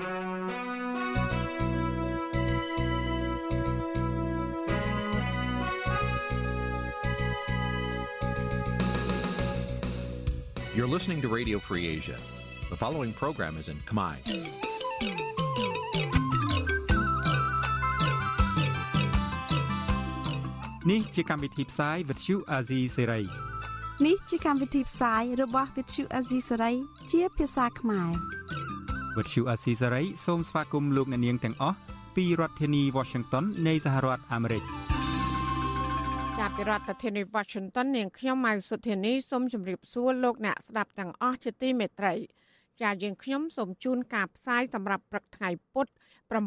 You're listening to Radio Free Asia. The following program is in Khmer. នេះជាកម្មវិធីផ្សាយ Vuthu Azizi Serai នេះជាកម្មវិធីផ្សាយរបស់ Vuthu Azizi Serai ជាភាសាខ្មែរ Vuthu Azizi Serai សូមស្វាគមន៍លោកអ្នកនាងទាំងអស់ពីរដ្ឋធានី Washington នៃសហរដ្ឋអាមេរិកចាប់ពីរដ្ឋធានី Washington នាងខ្ញុំម៉ៅសុធានីសូមជម្រាបសួរលោកអ្នកស្ដាប់ទាំងអស់ជាទីមេត្រីចាយើងខ្ញុំសូមជូនការផ្សាយសម្រាប់ព្រឹកថ្ងៃពុទ្ធ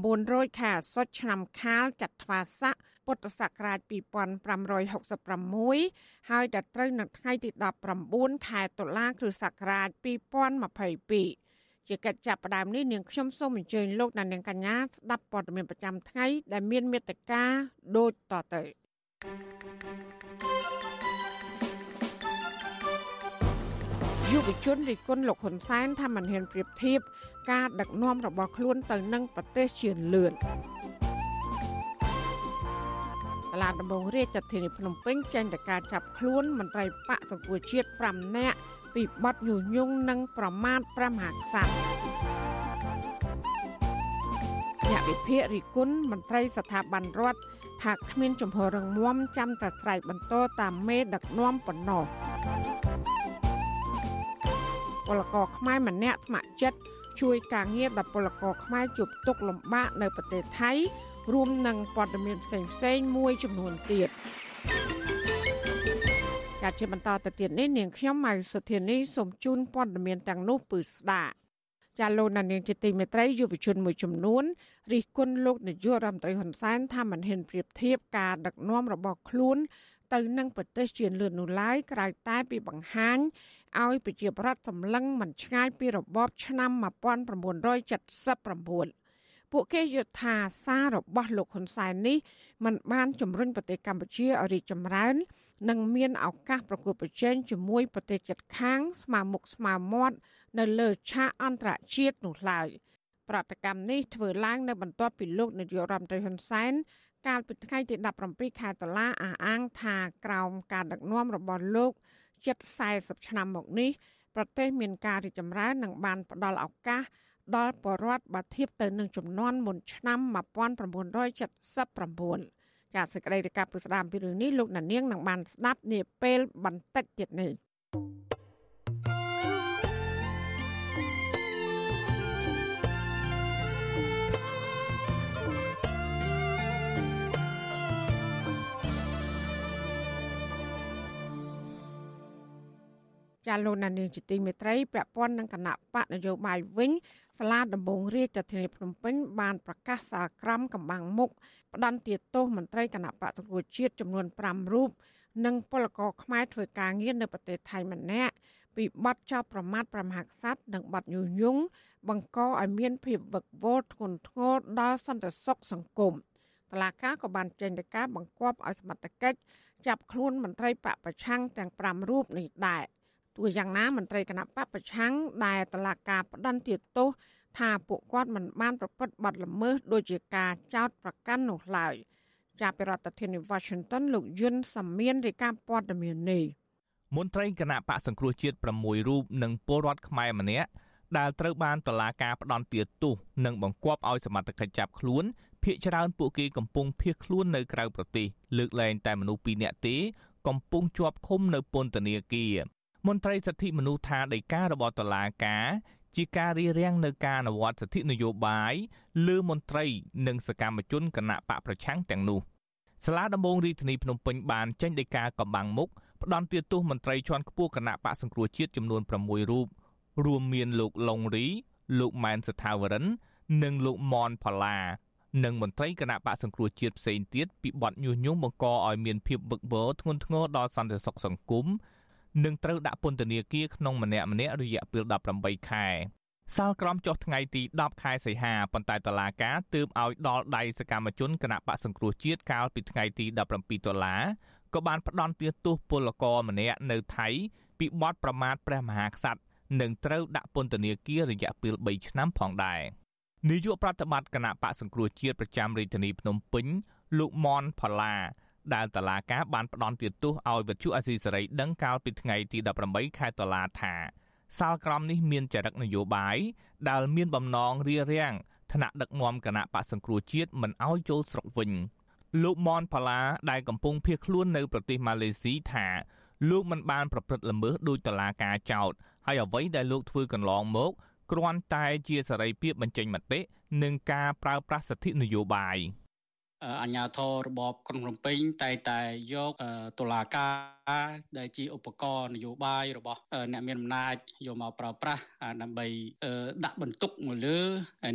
900ខែអាសត់ឆ្នាំខាលចត្វាស័កពុទ្ធសករាជ2566ហើយដល់ត្រូវនៅថ្ងៃទី19ខែតុលាគ្រិស្តសករាជ2022 ជាកិច្ចចាប់ផ្ដើមនេះនាងខ្ញុំសូមអញ្ជើញលោកអ្នកនាងកញ្ញាស្ដាប់ព័ត៌មានប្រចាំថ្ងៃដែលមានមេត្តាដូចតទៅយុវជនរិះគន់លោកហ៊ុនសែនថាមិនហ៊ានប្រៀបធៀបការដឹកនាំរបស់ខ្លួនទៅនឹងប្រទេសជាលឿនសាលាដំបងរាជធានីភ្នំពេញចេញទៅការចាប់ខ្លួនមន្ត្រីបកសង្គ្រោះជាតិ5នាក់ ពីបទញុះញង់និងប្រមាថព្រះមហាក្សត្រអ្នកវិភាគរិគុណមន្ត្រីស្ថាប័នរដ្ឋថាគ្មានចំហររងមមចាំតែស្រែកបន្តតាមមេដឹកនាំប៉ុណ្ណោះពលករខ្មែរម្នាក់ថ្នាក់ចិត្តជួយការងារដល់ពលករខ្មែរជួបទុក្ខលំបាកនៅប្រទេសថៃរួមនឹងព័ត៌មានផ្សេងផ្សេងមួយចំនួនទៀត ការជាបន្តទៅទៀតនេះនាងខ្ញុំម៉ៅសុធានីសូមជូនព័ត៌មានទាំងនោះពឺស្ដាប់ចាលោកណានៀងជាទីមេត្រីយុវជនមួយចំនួនរិះគន់លោកនាយករដ្ឋមន្ត្រីហ៊ុនសែនថាមិនហ៊ានប្រៀបធៀបការដឹកនាំរបស់ខ្លួន ទៅនឹងប្រទេសជាលឿននោះឡើយក្រៅតែពីបង្ហាញឲ្យប្រជាប្រដ្ឋសម្លឹងមិនឆ្ងាយពីរបបឆ្នាំ1979ពួកគេយល់ថាសាររបស់លោកហ៊ុនសែននេះมันបានជំរុញប្រទេសកម្ពុជាឲ្យរីកចម្រើន និងមានឱកាសប្រកួតប្រជែងជាមួយប្រទេសជិតខាងស្មើមុខស្មើមាត់នៅលើឆាកអន្តរជាតិនោះឡើយប្រតិកម្មនេះធ្វើឡើងនៅបន្ទាប់ពីលោកនាយករដ្ឋមន្ត្រីហ៊ុនសែនកាលពីថ្ងៃទី17ខែតុលាអះអាងថាក្រោមការដឹកនាំរបស់លោកជិត40ឆ្នាំមកនេះប្រទេសមានការរីកចម្រើននិងបានផ្ដល់ឱកាសដល់បរដ្ឋបាធៀបទៅនឹងចំនួនមុនឆ្នាំ1979 ចាសសេចក្តីរាយការណ៍ពីស្ដាមពីរឿងនេះលោកណានៀងនឹងបានស្ដាប់នាពេលបន្តិចទៀតនេះ ចាលោកណានីជាទីមេត្រីពាក់ព័ន្ធនឹងគណៈបកនយោបាយវិញសាលាដំបងរាជធានីភ្នំពេញបានប្រកាសសាលក្រមកំបាំងមុខផ្ដន្ទាទោសមន្ត្រីគណៈបកទទួលជាតិចំនួន5រូបនិងពលករខ្មែរធ្វើការងារនៅប្រទេសថៃម្នាក់ពីបទចោទប្រមាថប្រមហាក្សត្រនិងបទញុះញង់បង្កឲ្យមានភាពវឹកវរធ្ងន់ធ្ងរដល់សន្តិសុខសង្គមតឡាកាក៏បានចេញទៅការបង្គាប់ឲ្យសមត្ថកិច្ចចាប់ខ្លួនមន្ត្រីបកប្រឆាំងទាំង5រូបនេះដែរ។ ទោះយ៉ាងណាមន្ត្រីគណៈបពប្រឆាំងដែលតឡាការផ្ដន្ទាទោសថាពួកគាត់មិនបានប្រព្រឹត្តបទល្មើសដូចជាការចោទប្រកាន់នោះឡើយចាប់ពីរដ្ឋធានី Washington លោកយុនសាមៀនរាយការណ៍ព័ត៌មាននេះមន្ត្រីគណៈបកសង្គ្រោះជាតិ6រូបនិងពលរដ្ឋខ្មែរម្នាក់ដែលត្រូវបានតឡាការផ្ដន្ទាទោសនិងបង្គាប់ឲ្យសមត្ថកិច្ចចាប់ខ្លួនភ ieck ច្រើនពួកគេកំពុងភៀសខ្លួននៅក្រៅប្រទេសលើកលែងតែមនុស្ស2នាក់ទេកំពុងជាប់ឃុំនៅពន្ធនាគារ មន្ត្រីសិទ្ធិមនុស្សថាដីការបស់តុលាការជាការរៀបរៀងនៅការអនុវត្តសិទ្ធិនយោបាយលើមន្ត្រីនិងសកម្មជនគណៈបកប្រឆាំងទាំងនោះសាលាដំបងរាជធានីភ្នំពេញបានចេញដីកាកំបាំងមុខផ្ដន្ទាទោសមន្ត្រីជាន់ខ្ពស់គណៈបកសង្គ្រោះជាតិចំនួន6រូបរួមមានលោកឡុងរីលោកម៉ែនសថាវរិន និងលោកមនផល្លានិងមន្ត្រីគណៈបកសង្គ្រោះជាតិផ្សេងទៀតពីបទញុះញង់បង្កឲ្យមានភាពវឹកវរធ្ងន់ធ្ងរដល់សន្តិសុខសង្គម និងត្រូវដាក់ពន្ធនាគារក្នុងម្នាក់ម្នាក់រយៈពេល18ខែសាលក្រមចុះថ្ងៃទី10ខែសីហាប៉ុន្តែតឡាការទើបឲ្យដល់ដៃសកម្មជនគណៈបកសង្គ្រោះជាតិកាលពីថ្ងៃទី17ដុល្លារក៏បានផ្ដន់ទាទោសពលករម្នាក់នៅថៃពីបទប្រមាថព្រះមហាក្សត្រនិងត្រូវដាក់ពន្ធនាគាររយៈពេល3ឆ្នាំផងដែរនាយកប្រតិបត្តិគណៈបកសង្គ្រោះជាតិប្រចាំរាជធានីភ្នំពេញលោកមនផល្លា ដែលតឡាការបានផ្ដន់ទោសឲ្យវិទ្យុអាស៊ីសេរីដឹងកាលពីថ្ងៃទី18ខែតុលាថាសាលក្រមនេះមានចរិតនយោបាយដែលមានបំណងរារាំងថ្នាក់ដឹកនាំគណៈបកសង្គ្រោះជាតិមិនឲ្យចូលស្រុកវិញលោកមនផាឡាដែលកំពុងភៀសខ្លួននៅប្រទេសម៉ាឡេស៊ីថាលោកមិនបានប្រព្រឹត្តល្មើសដោយតឡាការចោទហើយអ្វីដែលលោកធ្វើកន្លងមកគ្រាន់តែជាសេរីភាពបញ្ចេញមតិនិងការប្រើប្រាស់សិទ្ធិនយោបាយ។ អាញាធររបបក្រុងភ្នំពេញតែតែយកតុលាការដែលជាឧបករណ៍នយោបាយរបស់អ្នកមានអំណាចយកមកប្រើប្រាស់ដើម្បីដាក់បន្ទុកមកលើ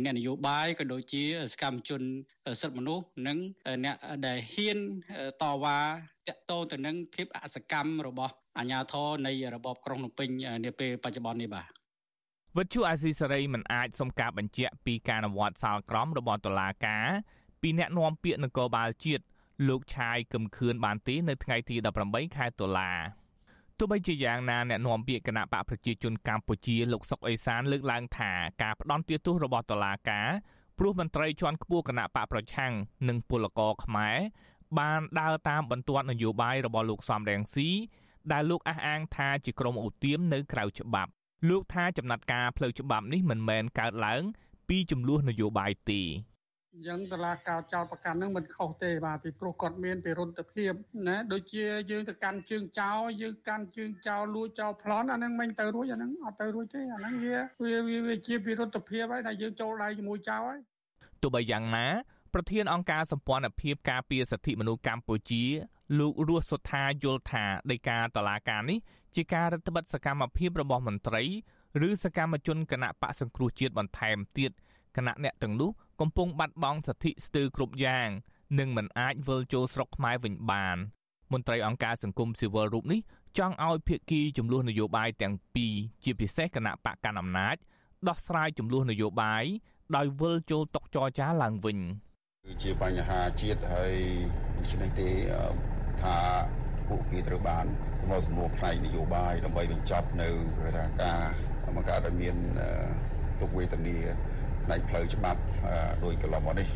អ្នកនយោបាយក៏ដូចជាសកម្មជនសិទ្ធិមនុស្សនិងអ្នកដែលហ៊ានតវ៉ាតកតទៅនឹងភាពអសកម្មរបស់អាញាធរនៃរបបក្រុងភ្នំពេញនាពេលបច្ចុប្បន្ននេះបាទវិទ្យុអាស៊ីសេរីមិនអាចសុំការបញ្ជាក់ពីការអនុវត្តសាលក្រមរបស់តុលាការ ពីអ្នកនាំពាក្យនគរបាលជាតិលោកឆាយកឹមខឿនបានទេនៅថ្ងៃទី18ខែតុលាទោះបីជាយ៉ាងណាអ្នកនាំពាក្យគណៈបកប្រជាជនកម្ពុជាលោកសុកអេសានលើកឡើងថាការផ្ដន់ទោសរបស់តុលាការព្រោះមន្ត្រីជាន់ខ្ពស់គណៈបកប្រឆាំងនិងពលករខ្មែរបានដើរតាមបន្ទាត់នយោបាយរបស់លោកសំរងស៊ីដែលលោកអះអាងថាជាក្រុមអូទៀមនៅក្រៅច្បាប់ លោកថាចំណាត់ការផ្លូវច្បាប់នេះមិនមែនកើតឡើង ពីចំនួននយោបាយទេ អញ្ចឹងតឡាការចោតប្រកាន់នឹងមិនខុសទេបាទពីព្រោះគាត់មានពិរុទ្ធភាពណាដូចជាយើងទៅកាន់ជើងចោលយើងកាន់ជើងចោលលួចចោលប្លន់អានឹងមិនទៅរួចអានឹងអត់ទៅរួចទេអានឹងវាវាវាជាពិរុទ្ធភាពហើយដែលយើងចូលដៃជាមួយចោលហើយទោះបីយ៉ាងណា ប្រធានអង្គការសម្ព័ន្ធភាពការពារសិទ្ធិមនុស្សកម្ពុជា លោករស់សុថាយល់ថាដីកាតឡាការនេះជាការរដ្ឋបិទសកម្មភាពរបស់មន្ត្រី ឬសកម្មជនគណៈបកសង្គ្រោះជាតិបន្ថែមទៀតគណៈអ្នកទាំងនោះ កំពុងបាត់បង់សិទ្ធិស្ទើរគ្រប់យ៉ាងនិងមិនអាចវិលចូលស្រុកខ្មែរវិញបានមន្ត្រីអង្គការសង្គមស៊ីវិលរូបនេះចង់ឲ្យភាគីចំនួននយោបាយទាំងពីរជាពិសេសគណៈបកកណ្ដាលអំណាចដោះស្រាយចំនួននយោបាយដោយវិលចូលតុចរចាឡើងវិញគឺជាបញ្ហាជាតិហើយដូច្នេះទេថាពួកគេត្រូវបានសមរសម្រួលផ្នែកនយោបាយដើម្បីបញ្ចប់នៅថាការបង្កើតឲ្យមានទុកវេទនា ផ្នែកផ្លូវច្បាប់ដោយកន្លងមកនេះ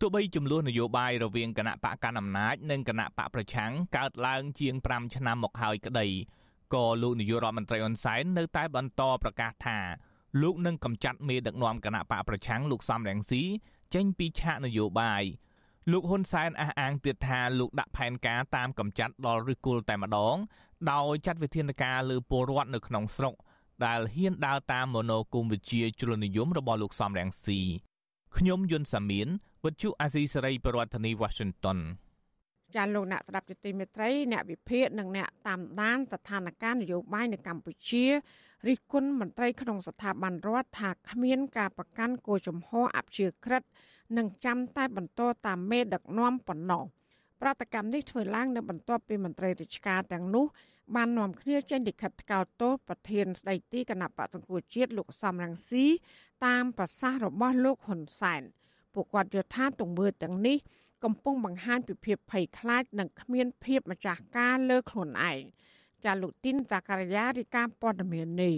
ទោះបីចំនួននយោបាយរវាងគណៈបកកណ្ដាលអំណាចនិងគណៈបកប្រឆាំងកើតឡើងជាង5ឆ្នាំមកហើយក្តីក៏លោកនាយករដ្ឋមន្ត្រីអ៊ុនសែននៅតែបន្តប្រកាសថាលោកនឹងកម្ចាត់មេដឹកនាំគណៈបកប្រឆាំងលោកសំរងស៊ីចេញពីឆាកនយោបាយលោកហ៊ុនសែនអះអាងទៀតថាលោកដាក់ផែនការតាមកម្ចាត់ដល់ឫសគល់តែម្ដង ដោយចាត់វិធានការលើពលរដ្ឋនៅក្នុងស្រុក ដែលហ៊ានដើរតាមមនោគមវិជ្ជាជ្រុលនិយមរបស់លោកសំរងស៊ីខ្ញុំយុនសាមៀនវិទ្យុអាស៊ីសេរីប្រធានាធិបតី Washington ចាលោកអ្នកស្ដាប់ជទីមេត្រីអ្នកវិភាគនិងអ្នកតាមដានស្ថានភាពនយោបាយនៅកម្ពុជារិះគន់មន្ត្រីក្នុងស្ថាប័នរដ្ឋថាគ្មានការប្រកាន់គោលជំហរអព្យាក្រឹតនិងចាំតែបន្តតាមមេដឹកនាំប៉ុណ្ណោះ ប្រតិកម្មនេះធ្វើឡើងនៅបន្ទាប់ពីមន្ត្រីរាជការទាំងនោះបាននាំគ្នាចេញលិខិតថ្កោលទោសប្រធានស្ដីទីគណៈបកសង្គ្រោះជាតិលោកសំរងស៊ីតាមប្រសាសន៍របស់លោកហ៊ុនសែនពួកគាត់យល់ថាទង្វើទាំងនេះកំពុងបង្ហាញពីភាពភ័យខ្លាចនិងគ្មានភាពម្ចាស់ការលើខ្លួនឯងចាលោកទីនតាការីយ៉ារីកាព័ត៌មាននេះ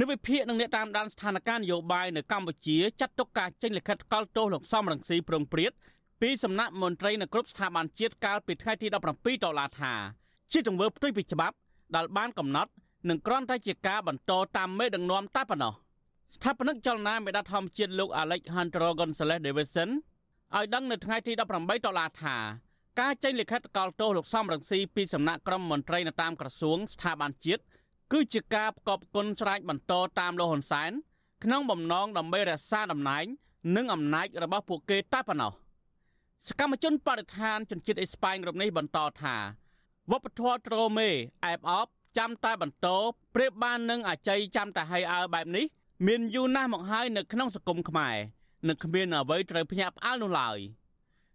និវិភាកនឹងអ្នកតាមដានស្ថានភាពនយោបាយនៅកម្ពុជាចាត់ទុកការចេញលិខិតថ្កោលទោសលោកសំរងស៊ីប្រងព្រាត ពីសំណាក់មន្ត្រីនៅគ្រប់ស្ថាប័នជាតិកាលពីថ្ងៃទី17ដុល្លារថាជាទង្វើផ្ទុយពីច្បាប់ដែលបានកំណត់និងគ្រាន់តែជាការបន្តតាមមេដឹកនាំតែប៉ុណ្ណោះស្ថាបនិកចលនាមេដាធម្មជាតិលោក Alejandro Gonzalez Davidson ឲ្យដឹងនៅថ្ងៃទី18ដុល្លារថាការចេញលិខិតកោលទោសលោកសំរងស៊ីពីសំណាក់ក្រុមមន្ត្រីនៅតាមក្រសួងស្ថាប័នជាតិគឺជាការផ្គប់គុណស្រែកបន្តតាមលោកហ៊ុនសែនក្នុងបំណងដើម្បីរក្សាតំណែង និងអំណាចរបស់ពួកគេតែប៉ុណ្ណោះ សកម្មជនបរិស្ថានជនជាតិអេស្ប៉ាញរូបនេះបន្តថាវប្បធម៌ត្រូមេអែបអបចាំតែបន្តប្រៀបបាននឹងអាច័យចាំតែហើយអើបែបនេះ មានយូរណាស់មកហើយនៅក្នុងសង្គមខ្មែរនឹងគ្មានអ្វីត្រូវភ្ញាក់ផ្អើលនោះឡើយ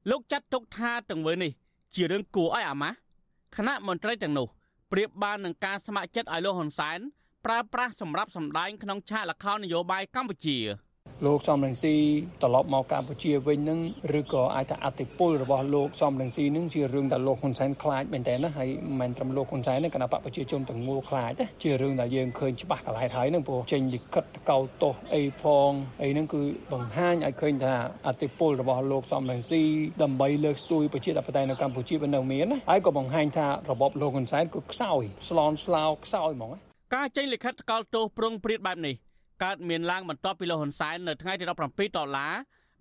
លោកចាត់ទុកថាទង្វើនេះ ជារឿងគួរឲ្យអាម៉ាស់គណៈមន្ត្រីទាំងនោះប្រៀបបាននឹងការស្ម័គ្រចិត្តឲ្យលោកហ៊ុនសែនប្រើប្រាស់សម្រាប់សម្ដែងក្នុងឆាកល្ខោននយោបាយកម្ពុជា លោកសំរងស៊ីត្រឡប់មកកម្ពុជាវិញនឹងឬក៏អាចថាអតិពលរបស់លោកសំរងស៊ីនឹងជារឿងដែលលោកហ៊ុនសែនខ្លាចមែនតើណាហើយមិនមែនត្រឹមលោកហ៊ុនសែនទេគណៈបកប្រជាជនទាំងមូលខ្លាចទេជារឿងដែលយើងឃើញច្បាស់កន្លែងហើយនឹងព្រោះចេញលិខិតកោតទោសអីផងអីហ្នឹងគឺបង្ហាញឲ្យឃើញថាអតិពលរបស់លោកសំរងស៊ីដើម្បីលើកស្ទួយប្រជាធិបតេយ្យនៅកម្ពុជាមិននៅមានណាហើយក៏បង្ហាញថារបបលោកហ៊ុនសែនគឺខ្សោយស្លន់ស្លោខ្សោយហ្មងការចេញលិខិតកោតទោសប្រងព្រាតបែបនេះ កើតមានឡើងបន្ទាប់ពីលោកហ៊ុនសែននៅថ្ងៃទី17ដុល្លារ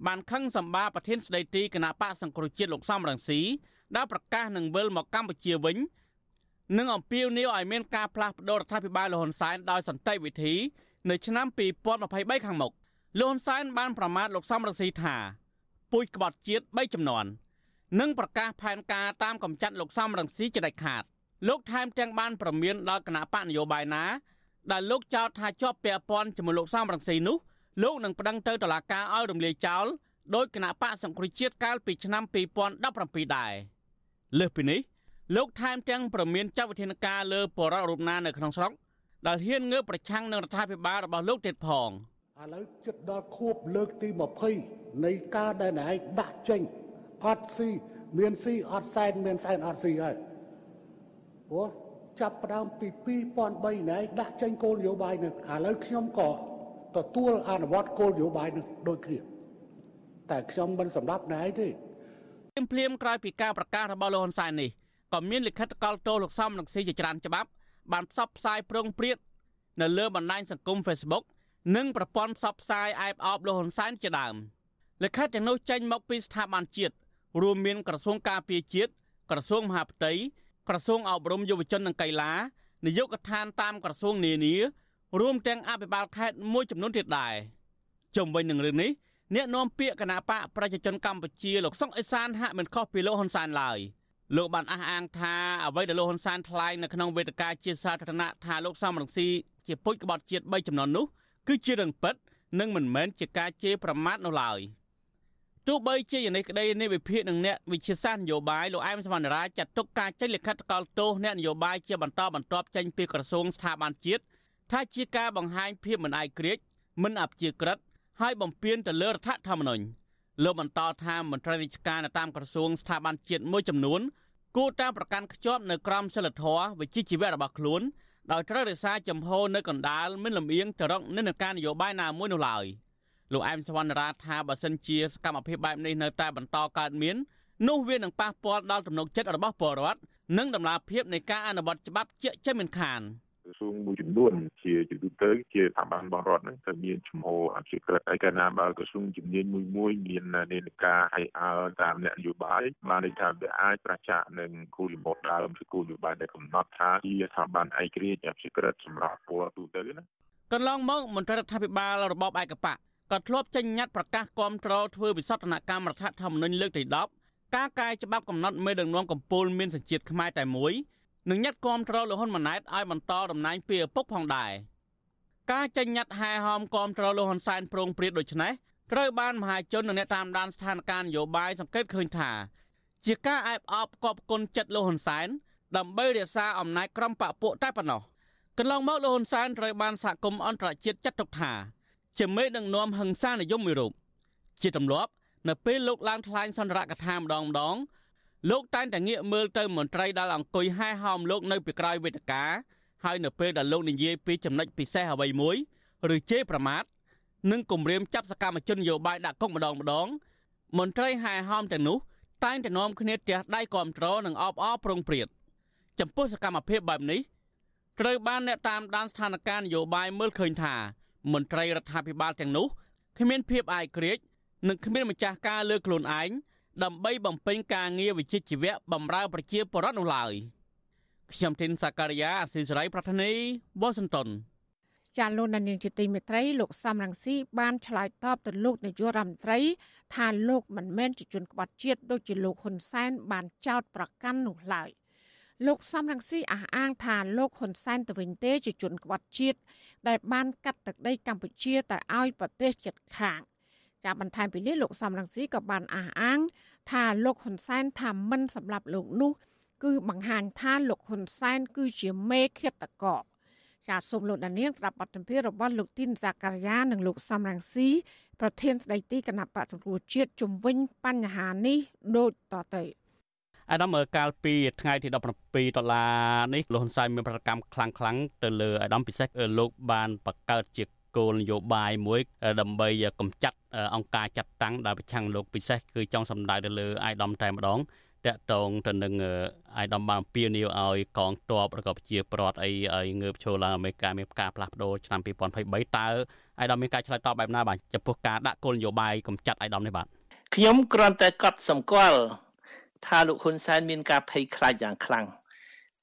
បានខឹងសម្បាប្រធានស្ដីទីគណៈបកសង្គ្រោះជាតិលោកសំរងស៊ីដែលប្រកាសនឹងវិលមកកម្ពុជាវិញនិងអំពាវនាវឲ្យមានការផ្លាស់ប្តូររដ្ឋាភិបាលលហ៊ុនសែនដោយសន្តិវិធីនៅឆ្នាំ2023ខាងមុខលហ៊ុនសែនបានប្រមាថលោកសំរងស៊ីថាពូជក្បត់ជាតិ3ចំនួននិងប្រកាសផែនការតាមកំចាត់លោកសំរងស៊ីជាដាច់ខាតលោកថែមទាំងបានប្រមានដល់គណៈបកនយោបាយណា ដែលលោកចោទថាជាប់ពាក់ព័ន្ធជាមួយលោកសំរងស៊ីនោះលោកនឹងប្តឹងទៅតុលាការឲ្យរំលាយចោលដោយគណៈបកសង្គ្រោះជាតិកាលពីឆ្នាំ2017ដែរលើសពីនេះលោកថែមទាំងប្រមានចាត់វិធានការលើបរិបទរូបណានៅក្នុងស្រុកដែលហ៊ានងើបប្រឆាំងនឹងរដ្ឋាភិបាលរបស់លោកទៀតផងឥឡូវជិតដល់ខួបលើកទី20នៃការដែលឯងដាក់ចេញអត់ស៊ីមានស៊ីអត់សែនមានសែនអត់ស៊ីហើយព្រោះ ចាប់ផ្ដើមពី2003ណែដាក់ចេញគោលនយោបាយនឹងឥឡូវខ្ញុំក៏ទទួលអនុវត្តគោលនយោបាយនឹងដូចគ្នាតែខ្ញុំមិនសម្រាប់ណែទេភ្លាមក្រោយពីការប្រកាសរបស់លោកហ៊ុនសែននេះក៏មានលិខិតកលទោសលោកសំរងស៊ីជាច្រើនច្បាប់បានផ្សព្វផ្សាយប្រងព្រាតនៅលើបណ្ដាញសង្គម Facebook និងប្រព័ន្ធផ្សព្វផ្សាយអែបអបលោកហ៊ុនសែនជាដើមលិខិតទាំងនោះចេញមកពីស្ថាប័នជាតិរួមមានក្រសួងការពារជាតិក្រសួងមហាផ្ទៃ ក្រសួងអប់រំយុវជននិងកីឡានាយកដ្ឋានតាមក្រសួងនានារួមទាំងអភិបាលខេត្តមួយចំនួនទៀតដែរជុំវិញនឹងរឿងនេះអ្នកនាំពាក្យគណៈបកប្រជាជនកម្ពុជាលោកសុកអេសានហាក់មិនខុសពីលោកហ៊ុនសែនឡើយលោកបានអះអាងថាអ្វីដែលលោកហ៊ុនសែនថ្លែងនៅក្នុងវេទិកាជាសាធារណៈថាលោកសំរងស៊ីជាពុជក្បត់ជាតិ3ចំណុចនោះគឺជារឿងពិតនិងមិនមែនជាការជេរប្រមាថនោះឡើយ។ ទោះបីជាយ៉ាងនេះក្តីនៃវិភាគនឹងអ្នកវិជាសាស្ត្រនយោបាយលោកអែមសវណ្ណរាចាត់ទុកការចេញលិខិតកលទោសអ្នកនយោបាយជាបន្តបន្ទាប់ចេញពីក្រសួងស្ថាប័នជាតិថាជាការបង្ហាញភាពមិនអាយក្រិចមិនអព្យាក្រឹតហើយបំពានទៅលើរដ្ឋធម្មនុញ្ញលោកបន្តថាមន្ត្រីរាជការនៅតាមក្រសួងស្ថាប័នជាតិមួយចំនួនគួរតែប្រកាន់ខ្ជាប់នៅក្រមសីលធម៌វិជ្ជាជីវៈរបស់ខ្លួនដោយត្រូវរក្សាចំហនៅកណ្ដាលមិនលំអៀងទៅរកនិន្នាការនយោបាយណាមួយនោះឡើយ។ លោកអែមសវណ្ណរាថាបើសិនជាសកម្មភាពបែបនេះនៅតែបន្តកើតមាននោះវានឹងប៉ះពាល់ដល់ទំនុកចិត្តរបស់ពលរដ្ឋនិងដំណាភាពនៃការអនុវត្តច្បាប់ជាក់ជាមិនខានក្រសួងមួយចំនួនជាជាទូទៅជាស្ថាប័នបរដ្ឋហ្នឹងទៅមានជំហរអភិក្រិតហើយកាលណាបើក្រសួងជំនាញមួយមួយមាននានាការឲ្យអើតាមអ្នកនយោបាយបានន័យថាវាអាចប្រឆាំងនឹងគោលនយោបាយដើមឬគោលនយោបាយដែលកំណត់ថាជាស្ថាប័នឯករាជ្យអភិក្រិតសម្រាប់ពលទូទៅណាកន្លងមកមន្ត្រីរដ្ឋាភិបាលរបបឯកបក ក៏ធ្លាប់ចេញញត្តិប្រកាសគាំទ្រធ្វើវិសោធនកម្មរដ្ឋធម្មនុញ្ញលើកទី10ការកែច្បាប់កំណត់មេដឹកនាំកម្ពុជាមានសញ្ជាតិខ្មែរតែមួយនិងញត្តិគាំទ្រលហ៊ុនម៉ាណែតឲ្យបន្តតំណែងពីឪពុកផងដែរការចេញញត្តិហែហោមគាំទ្រលហ៊ុនសែនប្រងព្រាតដូចនេះត្រូវបានមហាជននិងអ្នកតាមដានស្ថានភាពនយោបាយសង្កេតឃើញថា ជាការអែបអបកប់គុណចិត្តលហ៊ុនសែនដើម្បីរក្សាអំណាចក្រមបពពួកតែប៉ុណ្ណោះកន្លងមកលហ៊ុនសែនត្រូវបានសហគមន៍អន្តរជាតិចាត់ទុកថា ជាមេដឹកនាំហិង្សានិយមមួយរូបជាទម្លាប់នៅពេលលោកឡើងថ្លែងសន្ទរកថាម្ដងម្ដងលោកតែងតែងាកមើលទៅមន្ត្រីដែលអង្គុយហែហោមលោកនៅពីក្រោយវេទិកាហើយនៅពេលដែលលោកនិយាយពីចំណុចពិសេសអ្វីមួយឬជេរប្រមាថនិងគំរាមចាប់សកម្មជននយោបាយដាក់គុកម្ដងម្ដងមន្ត្រីហែហោមទាំងនោះតែងតែនាំគ្នាទះដៃគាំទ្រនិងអបអរប្រងព្រាតចំពោះសកម្មភាពបែបនេះត្រូវបានអ្នកតាមដានស្ថានភាពនយោបាយមើលឃើញថា មន្ត្រីរដ្ឋាភិបាលទាំងនោះគ្មានភាពអាយក្រេតនិងគ្មានម្ចាស់ការលើខ្លួនឯងដើម្បីបំពេញការងារវិជ្ជាជីវៈបម្រើប្រជាពលរដ្ឋនោះឡើយខ្ញុំធីនសាការីយ៉ាអស៊ីសេរីប្រធានីវ៉ាស៊ីនតោនចាលោកនាងជាទីមេត្រីលោកសំរងស៊ីបានឆ្លើយតបទៅលោកនាយករដ្ឋមន្ត្រី ថាលោកមិនមែនជាជនក្បត់ជាតិដូចជាលោកហ៊ុនសែនបានចោទប្រកាន់នោះឡើយ លោកសំរងស៊ីអះអាងថាលោកហ៊ុនសែនទៅវិញទេជាជនក្បត់ជាតិដែលបានកាត់ទឹកដីកម្ពុជាទៅឲ្យប្រទេសជិតខាងចាបន្ថែមពីនេះលោកសំរងស៊ីក៏បានអះអាង ថាលោកហ៊ុនសែនថាមិនសម្រាប់លោកនោះ គឺបង្ហាញថាលោកហ៊ុនសែន គឺជាមេឃាតករចាសសូមលោកដានៀងស្ដាប់បទសម្ភាសន៍របស់លោកទីនសាការីយ៉ានិងលោកសំរងស៊ីប្រធានស្ដីទីគណៈបកសង្គ្រោះជាតិជំវិញបញ្ហានេះដូចតទៅ អាដាមកាលពីថ្ងៃទី17ដុល្លារនេះលោកហ៊ុនសែនមានប្រតិកម្មខ្លាំងខ្លាំងទៅលើអាដាមពិសេសលោកបានបង្កើតជាគោលនយោបាយមួយដើម្បីកម្ចាត់អង្គការចាត់តាំងដែលប្រឆាំងលោកពិសេសគឺចង់សម្ដៅទៅលើអាយដាមតែម្ដងតកតងទៅនឹងអាយដាមបានពៀនីវឲ្យកងទ័ពឬក៏ប្រជាប្រដ្ឋអីឲ្យងើបឈរឡើងអាមេរិកមានការផ្លាស់ប្ដូរឆ្នាំ2023តើអាយដាមមានការឆ្លើយតបបែបណាបាទចំពោះការដាក់គោលនយោបាយកម្ចាត់អាយដាមនេះបាទខ្ញុំគ្រាន់តែកត់សម្គាល់ ថាលោកហ៊ុនសែនមានការភ័យខ្លាចយ៉ាងខ្លាំង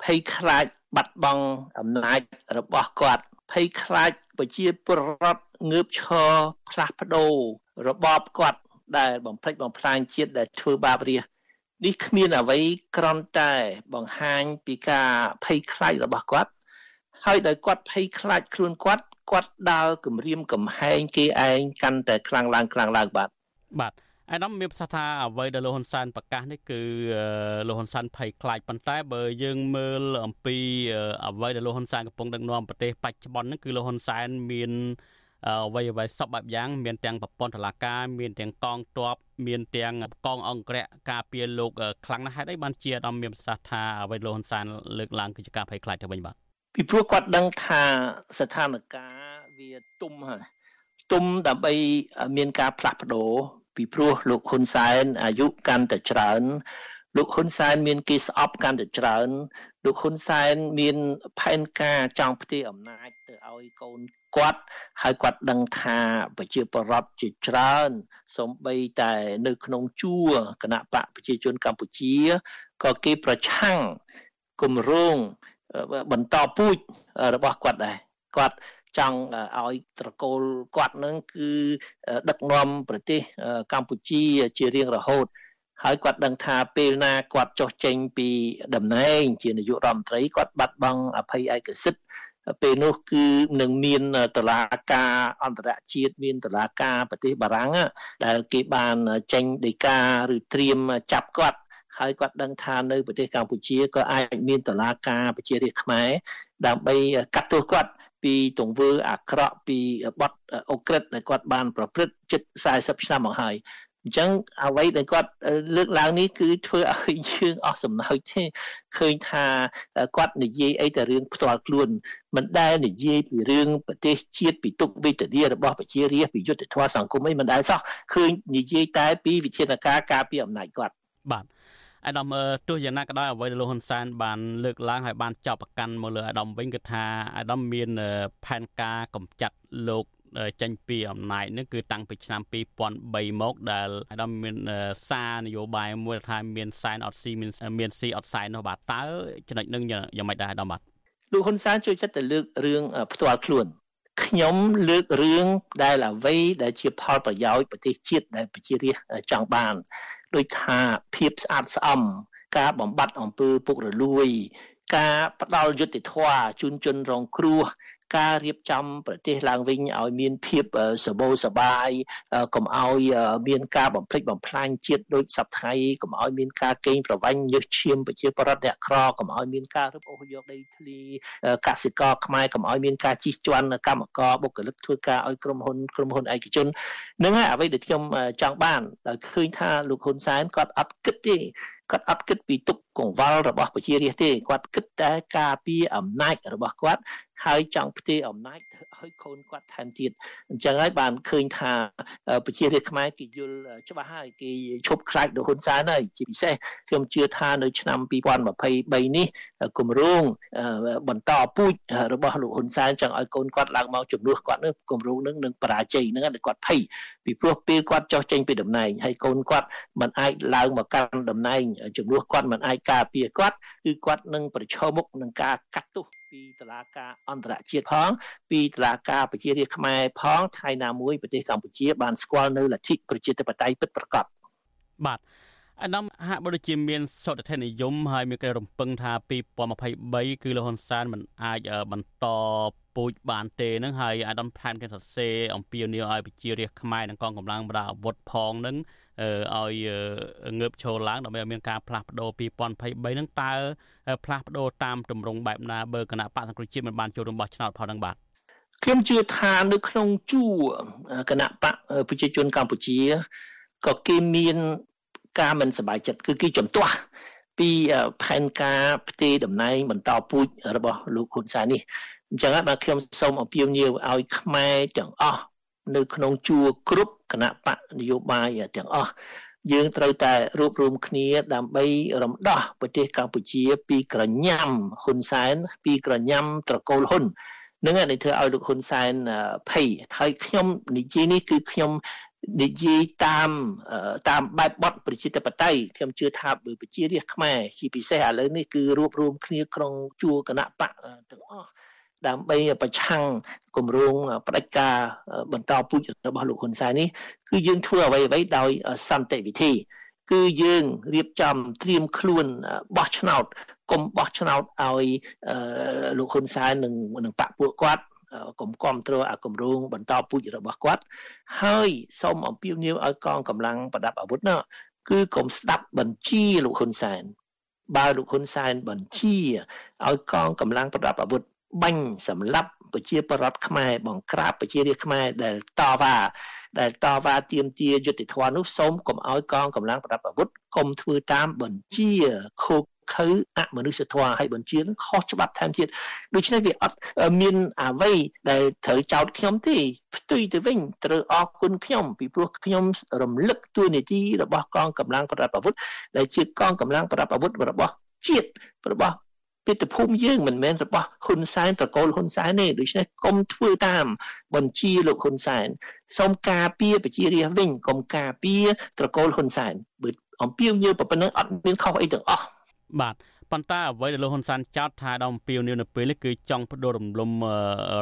ភ័យខ្លាចបាត់បង់អំណាចរបស់គាត់ភ័យខ្លាចប្រជាពលរដ្ឋងើបឈរផ្លាស់ប្ដូររបបគាត់ដែលបំផ្លិចបំផ្លាញជាតិដែលធ្វើបាបរាជនេះគ្មានអ្វីក្រំតែបង្ហាញពីការភ័យខ្លាចរបស់គាត់ហើយដោយគាត់ភ័យខ្លាចខ្លួនគាត់គាត់ដើរគម្រាមកំហែងគេឯងកាន់តែខ្លាំងឡើងខ្លាំងឡើងបាទបាទ អាដាមមានប្រសាសន៍ថាអ្វីដែលលោកហ៊ុនសែនប្រកាសនេះគឺលោកហ៊ុនសែនភ័យខ្លាចប៉ុន្តែបើយើងមើលអំពីអ្វីដែលលោកហ៊ុនសែនកំពុងដឹកនាំប្រទេសបច្ចុប្បន្ននេះគឺលោកហ៊ុនសែនមានអ្វីអ្វីសពបែបយ៉ាងមានទាំងប្រព័ន្ធតុលាការមានទាំងកងទ័ពមានទាំងកងអង្គរៈការពារលោកខ្លាំងណាស់ហេតុអីបានជាអាដាមមានប្រសាសន៍ថាអ្វីលោកហ៊ុនសែនលើកឡើងគឺជាការភ័យខ្លាចទៅវិញបាទពីព្រោះគាត់ដឹងថាស្ថានភាពវាទុំហើយទុំដើម្បីមានការផ្លាស់ប្ដូរ ពីព្រោះលោកហ៊ុនសែនអាយុកាន់តែច្រើនលោកហ៊ុនសែនមានគេស្អប់កាន់តែច្រើនលោកហ៊ុនសែនមានផែនការចង់ផ្ទេរអំណាចទៅឲ្យកូនគាត់ហើយគាត់ដឹងថាប្រជាពលរដ្ឋជាច្រើនសំបីតែនៅក្នុងជួរគណៈបកប្រជាជនកម្ពុជាក៏គេប្រឆាំងគម្រោងបន្តពូជរបស់គាត់ដែរគាត់ ចង់ឲ្យត្រកូលគាត់នឹងគឺដឹកនាំប្រទេសកម្ពុជាជារៀងរហូតហើយគាត់ដឹងថាពេលណាគាត់ចុះចេញពីតំណែង ជានាយករដ្ឋមន្ត្រីគាត់បាត់បង់អភ័យឯកសិទ្ធិពេលនោះគឺនឹងមានតឡាការអន្តរជាតិមានតឡាការប្រទេសបារាំងដែលគេបានចេញដីកាឬត្រៀមចាប់គាត់ហើយគាត់ដឹងថានៅប្រទេសកម្ពុជាក៏អាចមានតឡាការប្រជារាស្ត្រខ្មែរដើម្បីកាត់ទោសគាត់ពីទង្វើអាក្រក់ពីបទអូក្រិតដែលគាត់បានប្រព្រឹត្តជិត40ឆ្នាំមកហើយអញ្ចឹងអ្វីដែលគាត់លើកឡើងនេះគឺធ្វើឲ្យយើងអស់សំណើចទេឃើញថាគាត់និយាយអីតែរឿងផ្ទាល់ខ្លួនមិនដែលនិយាយពីរឿងប្រទេសជាតិពីទុកវេទនារបស់ប្រជារាស្ត្រពីយុទ្ធធម៌សង្គមអីមិនដែលសោះឃើញនិយាយតែពីវិធានការការពារអំណាចគាត់បាទ អាដាមទោះយ៉ាងណាក៏ដោយអ្វីដែលលោកហ៊ុនសែនបានលើកឡើងហើយបានចាប់ប្រកាន់មកលើអាដាមវិញគឺថាអាដាមមានផែនការកម្ចាត់លោកចេញពីអំណាចនេះគឺតាំងពីឆ្នាំ2003មកដែលអាដាមមានសារនយោបាយមួយថាមានសែនអត់ស៊ីមានមានស៊ីអត់សែននោះបាទតើចំណុចនឹងយ៉ាងម៉េចដែរអាដាមបាទលោកហ៊ុនសែនជួយចិត្តទៅលើករឿងផ្ទាល់ខ្លួនខ្ញុំលើករឿងដែលអ្វីដែលជាផលប្រយោជន៍ប្រទេសជាតិដែលប្រជារាស្ត្រចង់បាន ដូចថាភាពស្អាតស្អំការបំបត្តិអំពើពុករលួយ ការផ្ដាល់យុត្តិធម៌ជូនជនរងគ្រោះ ការរៀបចំប្រទេសឡើងវិញឲ្យមានភាពសម្បូរសបាយកុំឲ្យមានការបំផ្លិចបំផ្លាញជាតិដូចសពថ្ងៃកុំឲ្យមានការកេងប្រវ័ញ្ចញើសឈាមប្រជាពលរដ្ឋអ្នកក្រកុំឲ្យមានការរឹបអូសយកដីធ្លីកសិករខ្មែរកុំឲ្យមានការជិះជាន់កម្មករបុគ្គលិកធ្វើការឲ្យក្រុមហ៊ុនក្រុមហ៊ុនឯកជននឹងហើយអ្វីដែលខ្ញុំចង់បានដោយឃើញថាលោកហ៊ុនសែនគាត់អត់គិតទេ គាត់អត់គិតពីទុកកង្វល់របស់ប្រជារាស្ត្រទេគាត់គិតតែការពារអំណាចរបស់គាត់ហើយចង់ផ្ទេរអំណាចទៅឲ្យកូនគាត់ថែមទៀតអញ្ចឹងហើយបានឃើញថាប្រជារាស្ត្រខ្មែរគេយល់ច្បាស់ហើយគេឈប់ខ្លាចលោកហ៊ុនសែនហើយជាពិសេសខ្ញុំជឿថានៅឆ្នាំ2023នេះគម្រោងបន្តពូជរបស់លោកហ៊ុនសែនចង់ឲ្យកូនគាត់ឡើងមកជំនួសគាត់នឹងគម្រោងនឹងនឹងបរាជ័យនឹងគាត់ភ័យពីព្រោះពេលគាត់ចុះចេញពីតំណែងហើយកូនគាត់មិនអាចឡើងមកកាន់តំណែងជំនួសគាត់មិនអាចការពារគាត់គឺគាត់នឹងប្រឈមមុខនឹងការកាត់ទោសពីតឡាការអន្តរជាតិផងពីតឡាការប្រជារាស្ត្រខ្មែរផងថ្ងៃណាមួយប្រទេសកម្ពុជាបានស្គាល់នៅលទ្ធិប្រជាធិបតេយ្យពិតប្រាកដបាទអាដាមហាក់បីដូចជាមានសុទ្ធិនិយមហើយមានការរំពឹងថា2023គឺលហ៊ុនសែនមិនអាចបន្ត ពូជបានទេហ្នឹងហើយអាដាមថែមទាំងសរសេរអំពីនីយឲ្យប្រជារាស្ត្រខ្មែរនិងកងកម្លាំងប្រាអាវុធផងហ្នឹងឲ្យងើបឈរឡើងដើម្បីឲ្យមានការផ្លាស់ប្ដូរ2023ហ្នឹងតើផ្លាស់ប្ដូរតាមទម្រង់បែបណាបើគណៈបកសង្គ្រោះជាតិមិនបានចូលរួមបោះឆ្នោតផងហ្នឹងបាទខ្ញុំជឿថានៅក្នុងជួរគណៈបកប្រជាជនកម្ពុជាក៏គេមានការមិនសប្បាយចិត្តគឺគេជំទាស់ពីផែនការផ្ទេរតំណែងបន្តពូជរបស់លោកហ៊ុនសែននេះ អញ្ចឹងហើយបាទខ្ញុំសូមអំពាវនាវឲ្យខ្មែរទាំងអស់នៅក្នុងជួរគ្រប់គណៈបកនយោបាយទាំងអស់យើងត្រូវតែរួបរวมគ្នាដើម្បីរំដោះប្រទេសកម្ពុជា ពីក្រញ៉ាំហ៊ុនសែនពីក្រញ៉ាំត្រកូលហ៊ុននឹងនេះធ្វើឲ្យលោកហ៊ុនសែនភ័យហើយខ្ញុំនិយាយនេះគឺខ្ញុំនិយាយតាមតាមបែបបទប្រជាធិបតេយ្យខ្ញុំជឿថាបើប្រជារាស្ត្រខ្មែរជាពិសេសឥឡូវនេះគឺរួបរวมគ្នាក្នុងជួរគណៈបកទាំងអស់ ដើម្បីប្រឆាំងគម្រោងផ្ដាច់ការបន្តពូជរបស់លោកហ៊ុនសែននេះគឺយើងធ្វើអ្វីអ្វីដោយសន្តិវិធី គឺយើងរៀបចំត្រៀមខ្លួនបោះឆ្នោតកុំបោះឆ្នោតឲ្យលោកហ៊ុនសែននិងនឹងបកពួកគាត់កុំគ្រប់គ្រងអាគម្រោងបន្តពូជរបស់គាត់ ហើយសូមអំពាវនាវឲ្យកងកម្លាំងប្រដាប់អាវុធនោះគឺកុំស្ដាប់បញ្ជាលោកហ៊ុនសែនបើលោកហ៊ុនសែនបញ្ជាឲ្យកងកម្លាំងប្រដាប់អាវុធ បាញ់សម្លាប់ប្រជាប្រដ្ឋខ្មែរបង្ក្រាបប្រជារាស្ត្រខ្មែរដែលតវ៉ាដែលតវ៉ាទាមទារយុត្តិធម៌នោះសូមកុំឲ្យកងកម្លាំងប្រដាប់អាវុធកុំធ្វើតាមបញ្ជាខូខើអមនុស្សធម៌ឲ្យបញ្ជានឹងខុសច្បាប់ថែមទៀតដូច្នេះវាអត់មានអ្វីដែលត្រូវចោទខ្ញុំទេផ្ទុយទៅវិញត្រូវអរគុណខ្ញុំពីព្រោះខ្ញុំរំលឹកទួនាទីរបស់កងកម្លាំងប្រដាប់អាវុធដែលជាកងកម្លាំងប្រដាប់អាវុធរបស់ជាតិរបស់ មាតុភូមិយើងមិនមែនរបស់ហ៊ុនសែនត្រកូលហ៊ុនសែនទេដូច្នេះកុំធ្វើតាមបញ្ជាលោកហ៊ុនសែនសូមការពារប្រជារាស្ត្រវិញកុំការពារត្រកូលហ៊ុនសែនបើអំពាវនាវប៉ុណ្ណឹងអត់មានខុសអីទាំងអស់បាទប៉ុន្តែអ្វីដែលលោកហ៊ុនសែនចោទថាដល់អំពាវនាវនៅពេលនេះគឺចង់បដូររំលំ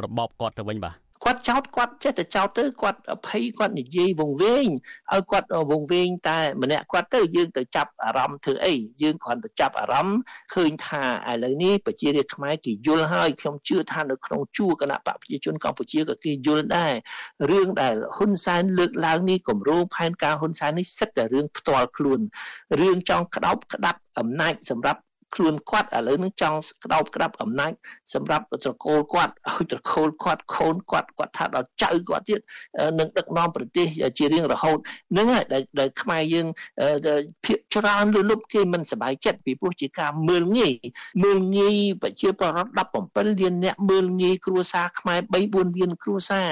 របបគាត់ទៅវិញបាទ គាត់ចោតគាត់ចេះតែចោតទៅគាត់អភ័យគាត់និយាយវង្វេងឲ្យគាត់វង្វេងតែម្នាក់គាត់ទៅយើងទៅចាប់អារម្មណ៍ធ្វើអីយើងគ្រាន់តែចាប់អារម្មណ៍ឃើញថាឥឡូវនេះប្រជារាស្ត្រខ្មែរគេយល់ហើយខ្ញុំជឿថានៅក្នុងជួរគណៈបកប្រជាជនកម្ពុជាក៏គេយល់ដែររឿងដែលហ៊ុនសែនលើកឡើងនេះគម្រោងផែនការហ៊ុនសែននេះសិតតែរឿងផ្ទាល់ខ្លួនរឿងចង់ក្តោបក្តាប់អំណាចសម្រាប់ ខ្លួនគាត់ឥឡូវនឹងចង់ក្តោបក្តាប់អំណាចសម្រាប់ត្រកូលគាត់ឲ្យត្រកូលគាត់ខូនគាត់គាត់ថាដល់ចៅគាត់ទៀតនឹងដឹកនាំប្រទេសជារៀងរហូតនឹងហើយដែលខ្មែរយើងភាកច្រើនលុលប់គេមិនសប្បាយចិត្តពីព្រោះជាការមើលងាយមើលងាយប្រជាពលរដ្ឋ17លានអ្នកមើលងាយគ្រួសារខ្មែរ3 4លានគ្រួសារ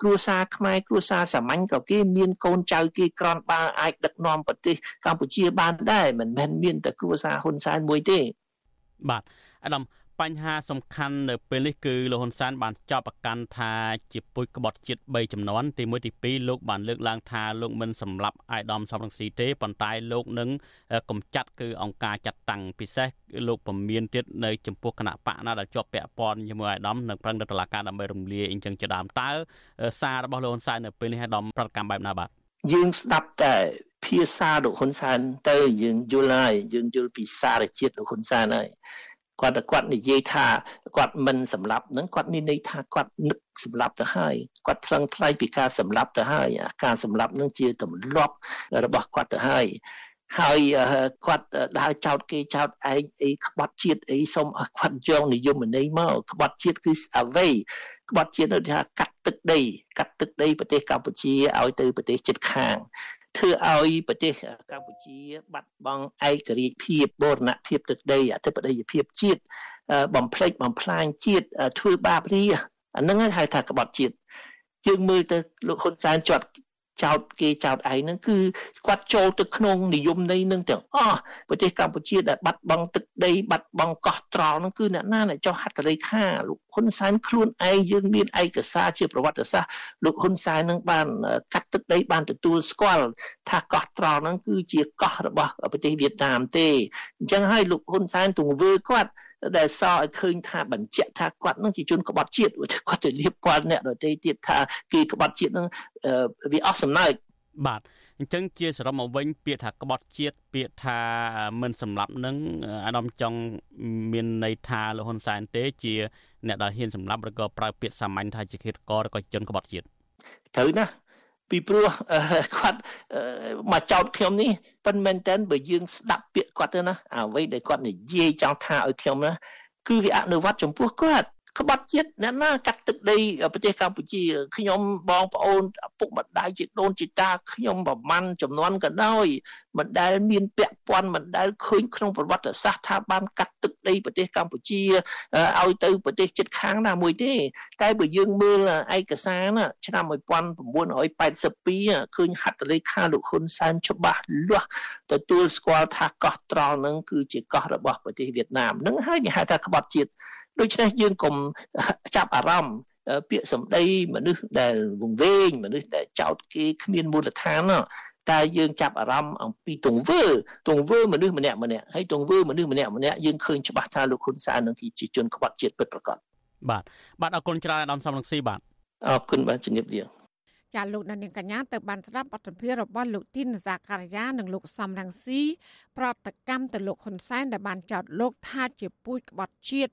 គ្រួសារខ្មែរគ្រួសារសាមញ្ញក៏គេមានកូនចៅគេក្រនបើអាចដឹកនាំប្រទេសកម្ពុជាបានដែរមិនមែនមានតែគ្រួសារហ៊ុនសែនមួយទេ បាទអាដាមបញ្ហាសំខាន់នៅពេលនេះគឺលោកហ៊ុនសែនបានចោទប្រកាន់ថាជាពុជក្បត់ជាតិ3ចំនួនទី1ទី2លោកបានលើកឡើងថាលោកមិនសម្លាប់អាយដាមសំរងស៊ីទេប៉ុន្តែលោកនឹងកំចាត់គឺអង្គការចាត់តាំងពិសេសលោកពមៀនទៀតនៅចំពោះគណៈបកណាដែលជាប់ពាក់ព័ន្ធជាមួយអាយដាមនិងប្រឹងទៅតុលាការដើម្បីរំលាយអញ្ចឹងជាដើមតើសាររបស់លោកហ៊ុនសែននៅពេលនេះអាយដាមប្រតិកម្មបែបណាបាទយើងស្ដាប់តែ ភាសាលោកហ៊ុនសែនទៅយើងយល់ហើយយើងយល់ពីសារជាតិលោកហ៊ុនសែនហើយគាត់តែគាត់និយាយថាគាត់មិនសម្លាប់នឹងគាត់មានន័យថាគាត់នឹកសម្លាប់ទៅហើយគាត់ថ្លឹងថ្លែងពីការសម្លាប់ទៅហើយការសម្លាប់នឹងជាទម្លាប់របស់គាត់ទៅហើយហើយគាត់ដើរចោតគេចោតឯងអីក្បត់ជាតិអីសូមឲ្យគាត់យកនិយមន័យមកក្បត់ជាតិគឺអ្វីក្បត់ជាតិនោះថាកាត់ទឹកដីកាត់ទឹកដីប្រទេសកម្ពុជាឲ្យទៅប្រទេសជិតខាង ធ្វើឲ្យប្រទេសកម្ពុជា បាត់បង់ឯករាជ្យភាពបូរណភាពទឹកដីអធិបតេយ្យភាពជាតិបំផ្លិចបំផ្លាញជាតិធ្វើបាបរាអានឹងហៅថាក្បត់ជាតិយើងមើលទៅលោកហ៊ុនសែនជាប់ ចោតគេចោតឯងហ្នឹងគឺគាត់ចូលទៅក្នុងនិយមន័យនឹងទាំងអស់ប្រទេសកម្ពុជាដែលបាត់បង់ទឹកដីបាត់បង់កោះត្រល់ហ្នឹងគឺអ្នកណាដែលចោះហត្ថលេខាលោកហ៊ុនសែនខ្លួនឯងយើងមានឯកសារជាប្រវត្តិសាស្ត្រលោកហ៊ុនសែននឹងបានកាត់ទឹកដីបានទទួលស្គាល់ថាកោះត្រល់ហ្នឹងគឺជាកោះរបស់ប្រទេសវៀតណាមទេអញ្ចឹងហើយលោកហ៊ុនសែនទង្វើគាត់ដែលសឲ្យឃើញថាបញ្ជាក់ថាគាត់នឹងជាជនក្បត់ជាតិគាត់ទៅលៀបពណ៌អ្នកដទៃទៀតថាគេក្បត់ជាតិនឹងវាអស់សំណើចបាទអញ្ចឹងជាសរុបមកវិញពាក្យថាក្បត់ជាតិពាក្យថាមិនសម្លាប់នឹងអាដាមចង់មានន័យថាលោកហ៊ុនសែនទេ ជាអ្នកដែលហ៊ានសម្លាប់ឬក៏ប្រើពាក្យសាមញ្ញថាជាឃាតករឬក៏ជនក្បត់ជាតិត្រូវណា ពីព្រោះគាត់មកចោតខ្ញុំនេះប៉ុន្តែមែនតើបើយើងស្ដាប់ពាក្យគាត់ទៅណាអ្វីដែលគាត់និយាយចង់ថាឲ្យខ្ញុំណាគឺវាអនុវត្តចំពោះគាត់ ក្បត់ជាតិអ្នកណាកាត់ទឹកដីប្រទេសកម្ពុជាខ្ញុំបងប្អូនឪពុកម្ដាយជាដូនជាតាខ្ញុំប្រមាណចំនួនក៏ដោយមិនដែលមានពាក់ព័ន្ធមិនដែលឃើញក្នុងប្រវត្តិសាស្ត្រថាបានកាត់ទឹកដីប្រទេសកម្ពុជាឲ្យទៅប្រទេសជិតខាងណាមួយទេតែបើយើងមើលឯកសារណាឆ្នាំ1982ឃើញហត្ថលេខាលោកហ៊ុនសែនច្បាស់លាស់ទទួលស្គាល់ថាកោះត្រល់នឹងគឺជាកោះរបស់ប្រទេសវៀតណាមនឹងហើយគេហៅថាក្បត់ជាតិ ដូច្នេះយើងកុំចាប់អារម្មណ៍ពាក្យសម្ដីមនុស្សដែលវង្វេងមនុស្សដែលចោតគេគ្មានមូលដ្ឋានតែយើងចាប់អារម្មណ៍អំពីទង្វើទង្វើមនុស្សម្នាក់ម្នាក់ហើយទង្វើមនុស្សម្នាក់ម្នាក់យើងឃើញច្បាស់ថាលោកហ៊ុនសែននឹងជាជនក្បត់ជាតិពិតប្រាកដបាទបាទអរគុណច្រើនអាដាមសំរងស៊ីបាទអរគុណបាទជំរាបលាចាលោកនាងកញ្ញាទៅបានស្ដាប់បទសម្ភាសន៍របស់លោកទីនសាការីយ៉ានិងលោកសំរងស៊ីប្រតិកម្មទៅលោកហ៊ុនសែនដែលបានចោទលោកថាជាពូជក្បត់ជាតិ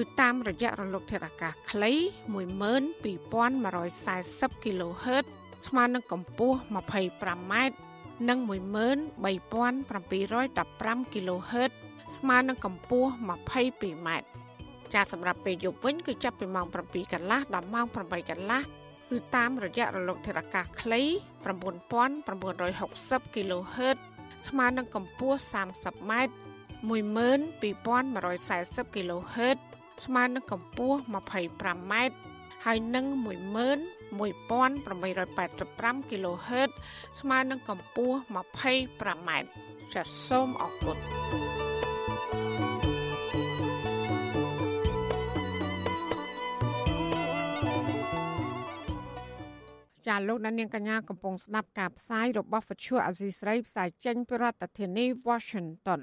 គឺតាមរយៈរលកធាតុអាកាសខ្លី12140 kHz ស្មើនឹងកម្ពស់ 25m និង13715 kHz ស្មើនឹងកម្ពស់ 22m ចាសម្រាប់ពេលយប់វិញគឺចាប់ពីម៉ោង7កន្លះដល់ម៉ោង8កន្លះគឺតាមរយៈរលកធាតុអាកាសខ្លី9960 kHz ស្មើនឹងកម្ពស់ 30m 12140 kHz ស្មើនឹងកម្ពស់ 25m ហើយនឹង11885 kHz ស្មើនឹងកម្ពស់ 25m ចាសសូមអរគុណចាលោកដានៀងកញ្ញាកំពុងស្ដាប់ការផ្សាយរបស់វិទ្យុអសីស្រីផ្សាយចេញពីរដ្ឋធានី Washington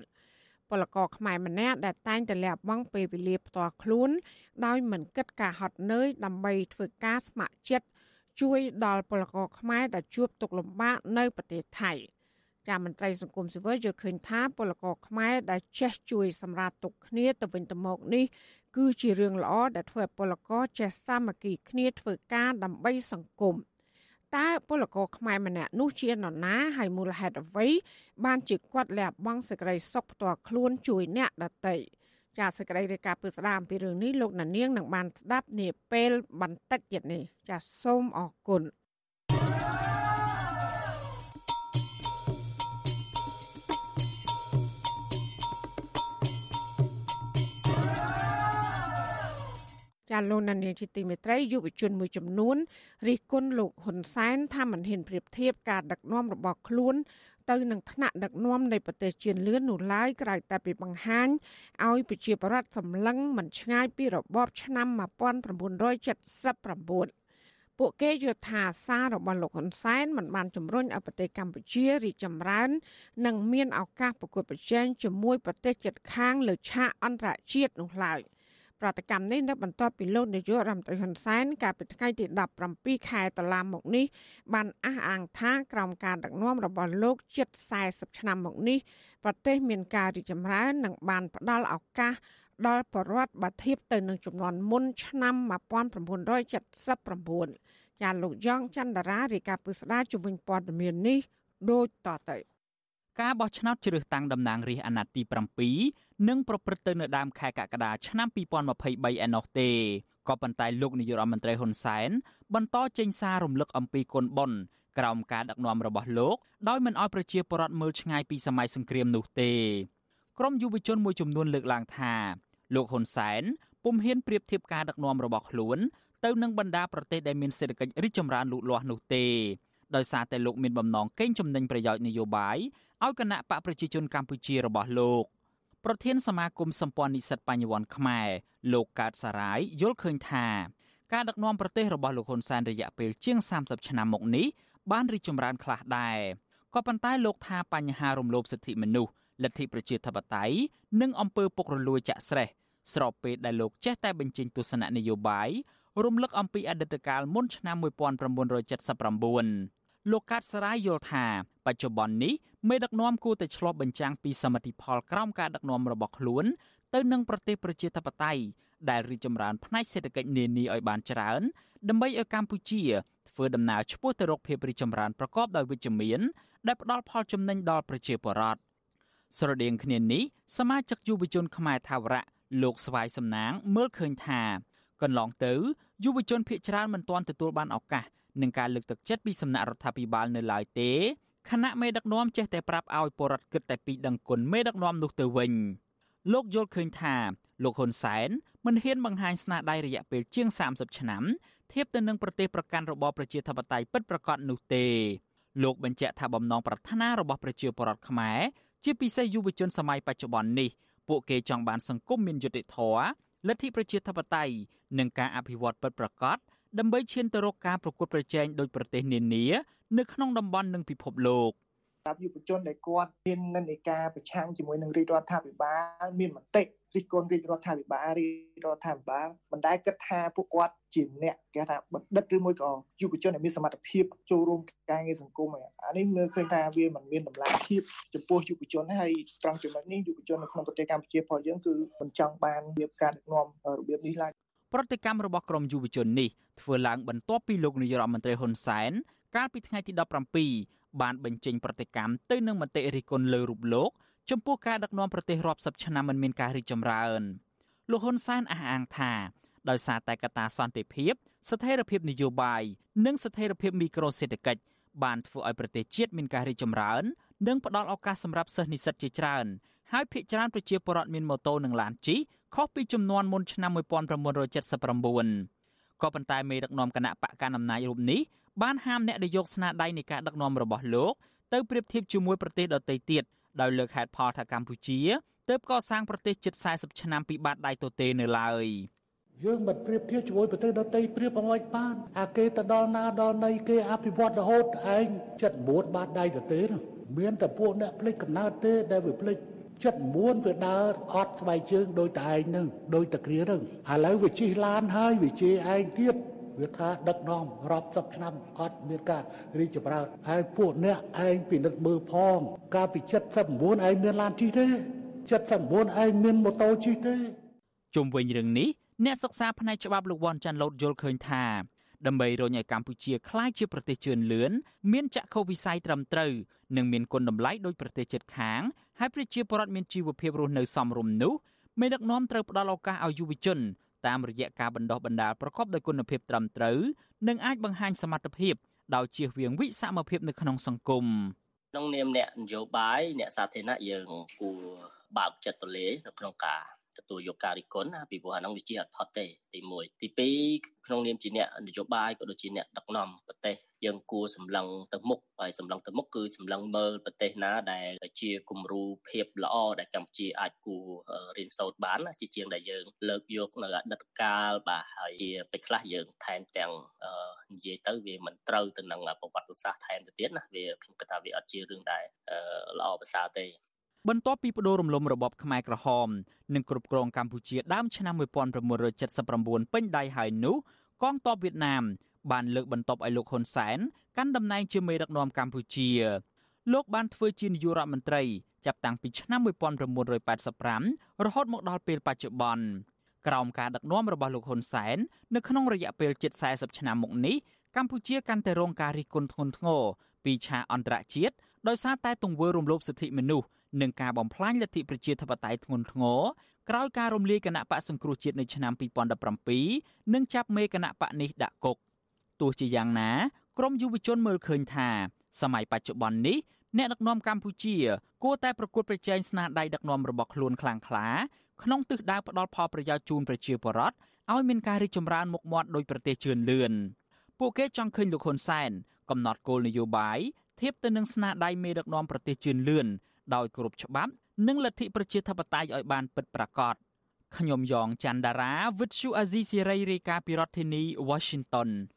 ពលករខ្មែរម្នាក់ដែលតែងតែលះបង់ពេលវេលាផ្ទាល់ខ្លួន ដោយមិនគិតការហត់នឿយដើម្បីធ្វើការស្ម័គ្រចិត្តជួយដល់ពលករខ្មែរដែលជួបទុក្ខលំបាកនៅប្រទេសថៃចាមន្ត្រីសង្គមស៊ីវិលយល់ឃើញថាពលករខ្មែរដែលចេះជួយសម្រាលទុក្ខគ្នាទៅវិញទៅមកនេះ គឺជារឿងល្អដែលធ្វើឲ្យពលករចេះសាមគ្គីគ្នាធ្វើការដើម្បីសង្គម។ តើពលករខ្មែរម្នាក់នោះជានរណាហើយមូលហេតុអ្វី បានជាគាត់លះបង់សេចក្តីសុខផ្ទាល់ខ្លួនជួយអ្នកដទៃចាសសេចក្តីរាយការណ៍ពីស្ដាមពីរឿងនេះលោកណានៀងនឹងបានស្ដាប់នាពេលបន្តិចទៀតនេះចាសសូមអរគុណ ចាលោកណានីជាទីមេត្រីយុវជនមួយចំនួនរិះគន់លោកហ៊ុនសែនថាមិនហ៊ានប្រៀបធៀបការដឹកនាំរបស់ខ្លួន ទៅនឹងថ្នាក់ដឹកនាំនៃប្រទេសជឿនលឿននោះឡើយក្រៅតែពីបង្ហាញឲ្យប្រជាប្រដ្ឋសម្លឹងមិនឆ្ងាយពីរបបឆ្នាំ1979ពួកគេយល់ថាសាររបស់លោកហ៊ុនសែនមិនបានជំរុញឲ្យប្រទេសកម្ពុជារីកចម្រើន និងមានឱកាសប្រកួតប្រជែងជាមួយប្រទេសជិតខាងលើឆាកអន្តរជាតិនោះឡើយ។ ប្រតិកម្មនេះនៅបន្ទាប់ពីលោកនាយករដ្ឋមន្ត្រីហ៊ុនសែនកាលពីថ្ងៃទី17ខែតុលាមកនេះបានអះអាងថាក្រោមការដឹកនាំរបស់លោកជិត40ឆ្នាំមកនេះប្រទេសមានការរីកចម្រើននិងបានផ្ដល់ឱកាសដល់បរដ្ឋបាធៀបទៅនឹងចំនួនមុនឆ្នាំ1979ចាលោកយ៉ងច័ន្ទរារាយការណ៍ពីស្ដារជំវិញព័ត៌មាននេះដូចតទៅ ការបោះឆ្នោតជ្រើសតាំងតំណាងរាស្ត្រអាណត្តិទី7នឹងប្រព្រឹត្តទៅនៅដើមខែកក្កដាឆ្នាំ2023ឯណោះទេក៏ប៉ុន្តែលោកនាយករដ្ឋមន្ត្រីហ៊ុនសែនបន្តចេញសាររំលឹកអំពីគុណបុណ្យក្រោមការដឹកនាំរបស់លោកដោយមិនអោយប្រជាពលរដ្ឋមើលឆ្ងាយពីសម័យសង្គ្រាមនោះទេក្រុមយុវជនមួយចំនួនលើកឡើងថាលោកហ៊ុនសែនពុំហ៊ានប្រៀបធៀបការដឹកនាំរបស់ខ្លួនទៅនឹងបណ្ដាប្រទេសដែលមានសេដ្ឋកិច្ចរីកចម្រើនលូតលាស់នោះទេ ដោយសារតែលោកមានបំណងកេងចំណេញប្រយោជន៍នយោបាយឲ្យគណៈបកប្រជាជនកម្ពុជារបស់លោកប្រធានសមាគមសម្ព័ន្ធនិស្សិតបញ្ញវន្តខ្មែរលោកកើតសារាយយល់ឃើញថាការដឹកនាំប្រទេសរបស់លោកហ៊ុនសែនរយៈពេលជាង30ឆ្នាំមកនេះបានរីកចម្រើនខ្លះដែរក៏ប៉ុន្តែលោកថាបញ្ហារំលោភសិទ្ធិមនុស្សលទ្ធិប្រជាធិបតេយ្យនិងអំពើពុករលួយចាក់ស្រេះស្របពេលដែលលោកចេះតែបញ្ចេញទស្សនៈនយោបាយរំលឹកអំពីអតីតកាលមុនឆ្នាំ1979 លោកកាត់សរាយយល់ថាបច្ចុប្បន្ននេះមេដឹកនាំគួរតែឆ្លោះបញ្ចាំងពីសមិទ្ធផលក្រោមការដឹកនាំរបស់ខ្លួន ទៅនឹងប្រទេសប្រជាធិបតេយ្យដែលរីកចម្រើនផ្នែកសេដ្ឋកិច្ចនានាឲ្យបានច្រើន ដើម្បីឲ្យកម្ពុជាធ្វើដំណើរឆ្ពោះទៅរកភាពរីកចម្រើនប្រកបដោយវិជ្ជមាន ដែលផ្ដល់ផលចំណេញដល់ប្រជាពលរដ្ឋស្រដៀងគ្នានេះសមាជិកយុវជនខ្មែរថាវរៈលោកស្វាយសំណាងមើលឃើញថា កន្លងទៅយុវជនភៀសច្រើនមិនទាន់ទទួលបានឱកាស នឹងការលើកទឹកចិត្តពីសំណាក់រដ្ឋាភិបាលនៅឡើយទេខណៈមេដឹកនាំចេះតែប្រាប់ឲ្យពលរដ្ឋគិតតែពីដឹងគុណមេដឹកនាំនោះទៅវិញលោកយល់ឃើញថាលោកហ៊ុនសែនមិនហ៊ានបង្ហាញស្នាដៃរយៈពេលជាង30ឆ្នាំធៀបទៅនឹងប្រទេសប្រកាន់របបប្រជាធិបតេយ្យពិតប្រាកដនោះទេលោកបញ្ជាក់ថាបំណងប្រាថ្នារបស់ប្រជាពលរដ្ឋខ្មែរជាពិសេសយុវជនសម័យបច្ចុប្បន្ននេះពួកគេចង់បានសង្គមមានយុត្តិធម៌លទ្ធិប្រជាធិបតេយ្យនិងការអភិវឌ្ឍពិតប្រាកដ ដើម្បីឈានទៅរកការប្រកួតប្រជែងដោយប្រទេសនានានៅក្នុងតំបន់និងពិភពលោក។សម្រាប់យុវជនដែលគាត់មាននិន្នាការប្រឆាំងជាមួយនឹងរាជរដ្ឋាភិបាលមានមតិរិះគន់រាជរដ្ឋាភិបាលរាជរដ្ឋាភិបាលមិនដែលគិតថាពួកគាត់ជាអ្នកគេថាបណ្ឌិតឬមួយក៏យុវជនដែលមានសមត្ថភាពចូលរួមការងារសង្គមអានេះមើលឃើញថាវាមិនមានតម្លាភាពចំពោះយុវជនហើយត្រង់ចំណុចនេះយុវជននៅក្នុងប្រទេសកម្ពុជាផងយើងគឺមិនចង់បានរបៀបការដឹកនាំរបៀបនេះឡើយ ប្រតិកម្មរបស់ក្រមយុវជននេះធ្វើឡើងបន្ទាប់ពីលោកនាយរដ្ឋមន្ត្រីហ៊ុនសែនកាលពីថ្ងៃទី17បានបញ្ចេញប្រតិកម្មទៅនឹងមតិរិះគន់លើរូបលោកចំពោះការដឹកនាំប្រទេសរាប់សិបឆ្នាំមិនមានការរីកចម្រើនលោកហ៊ុនសែនអះអាងថាដោយសារតែកត្តាសន្តិភាព ស្ថិរភាពនយោបាយនិងស្ថិរភាពមីក្រូសេដ្ឋកិច្ចបានធ្វើឲ្យប្រទេសជាតិមានការរីកចម្រើន និងផ្ដល់ឱកាសសម្រាប់សិស្សនិស្សិតជាច្រើនហើយភាគច្រើនប្រជាពលរដ្ឋមានម៉ូតូនិងឡានជិះ ខុសពីចំនួនមុនឆ្នាំ1979ក៏ប៉ុន្តែមេដឹកនាំគណៈបកកណ្ដាលអំណាចរូបនេះបានហាមអ្នកដែលយកស្នាដៃនៃការដឹកនាំរបស់លោកទៅប្រៀបធៀបជាមួយប្រទេសដទៃទៀតដោយលើកហេតុផលថាកម្ពុជាទើបកសាងប្រទេសជិត40ឆ្នាំពីបាតដៃទទេនៅឡើយយើងមិនប្រៀបធៀបជាមួយប្រទេសដទៃប្រៀបអ្វីបានអាគេទៅដល់ណាដល់ណីគេអភិវឌ្ឍរហូតឯងចិត្តមួតបាតដៃទទេ មានតែពួកអ្នកផ្លេចកំណើតទេដែលវាផ្លេច ចិត្តមួនវាដើរអត់ស្បែកជើងដោយតែឯងនឹងដោយតគ្រានឹងឥឡូវវាជិះឡានហើយវាជេរឯងទៀតវាថាដឹកនាំរាប់សិបឆ្នាំអត់មានការរីកចម្រើនហើយពួកអ្នកឯងពិនិត្យមើលផង កាលពី79ឯងមានឡានជិះទេ79ឯងមានម៉ូតូជិះទេជុំវិញរឿងនេះអ្នកសិក្សាផ្នែកច្បាប់លោកវ៉ាន់ចាន់ឡូតយល់ឃើញថាដើម្បីរញឲ្យកម្ពុជាក្លាយជាប្រទេសជឿនលឿនមានចក្ខុវិស័យត្រឹមត្រូវនិងមានគុណតម្លៃដោយប្រទេសជិតខាង ហើយប្រជាពលរដ្ឋមានជីវភាពរស់នៅសមរម្យនោះមេដឹកនាំត្រូវផ្ដល់ឱកាសឲ្យយុវជនតាមរយៈការបណ្ដោះបណ្ដាលប្រកបដោយគុណភាពត្រឹមត្រូវនិងអាចបង្ហាញសមត្ថភាពដោយជៀសវាងវិសមភាពនៅក្នុងសង្គមក្នុងនាមអ្នកនយោបាយអ្នកសាធារណៈយើងគួរបើកចិត្តទូលាយនៅក្នុងការទទួលយកការរិះគន់ណាពីព្រោះអានោះវាជាអត់ផុតទេទី1ទី2ក្នុងនាមជាអ្នកនយោបាយក៏ដូចជាអ្នកដឹកនាំប្រទេស យើងគួរសម្លឹងទៅមុខហើយសម្លឹងទៅមុខគឺសម្លឹងមើលប្រទេសណាដែលជាគំរូភាពល្អដែលកម្ពុជាអាចគួររៀនសូត្របានជាជាងដែលយើងលើកយកនៅអតីតកាលបាទហើយជាពេលខ្លះយើងថែមទាំងនិយាយទៅវាមិនត្រូវទៅនឹងប្រវត្តិសាស្ត្រថែមទៅទៀតណាវាខ្ញុំគិតថាវាអត់ជារឿងដែលល្អប្រសើរទេបន្ទាប់ពីបដូររំលំរបបខ្មែរក្រហមនិងគ្រប់គ្រងកម្ពុជាដើមឆ្នាំ1979ពេញដៃហើយនោះកងទ័ពវៀតណាម បានលើកបន្ទប់ឲ្យលោកហ៊ុនសែនកាន់តំណែងជាមេដឹកនាំកម្ពុជាលោកបានធ្វើជានាយករដ្ឋមន្ត្រីចាប់តាំងពីឆ្នាំ1985រហូតមកដល់ពេលបច្ចុប្បន្នក្រោមការដឹកនាំរបស់លោកហ៊ុនសែននៅក្នុងរយៈពេលជិត40ឆ្នាំមកនេះកម្ពុជាកាន់តែរងការរិះគន់ធ្ងន់ធ្ងរពីឆាកអន្តរជាតិដោយសារតែទង្វើរំលោភសិទ្ធិមនុស្សនិងការបំផ្លាញលទ្ធិប្រជាធិបតេយ្យធ្ងន់ធ្ងរក្រោយការរំលាយគណៈបកសង្គ្រោះជាតិនៅឆ្នាំ2017និងចាប់មេគណៈបកនេះដាក់គុក ទោះជាយ៉ាងណាក្រមយុវជនមើលឃើញថាសម័យបច្ចុប្បន្ននេះអ្នកដឹកនាំកម្ពុជា គួរតែប្រកួតប្រជែងស្នាដៃដឹកនាំរបស់ខ្លួនខ្លាំងក្លាក្នុងទិសដៅផ្ដល់ផលប្រយោជន៍ជូនប្រជាពលរដ្ឋឲ្យមានការរីកចម្រើនមុខមាត់ដោយប្រទេសជឿនលឿនពួកគេចង់ឃើញលោកហ៊ុនសែនកំណត់គោលនយោបាយធៀបទៅនឹងស្នាដៃមេដឹកនាំប្រទេសជឿនលឿនដោយគោរពច្បាប់ និងលទ្ធិប្រជាធិបតេយ្យឲ្យបានពិតប្រាកដខ្ញុំយ៉ងច័ន្ទដារាវិទ្យុអាស៊ីសេរីរាយការណ៍ពីរដ្ឋធានី Washington thank you ចា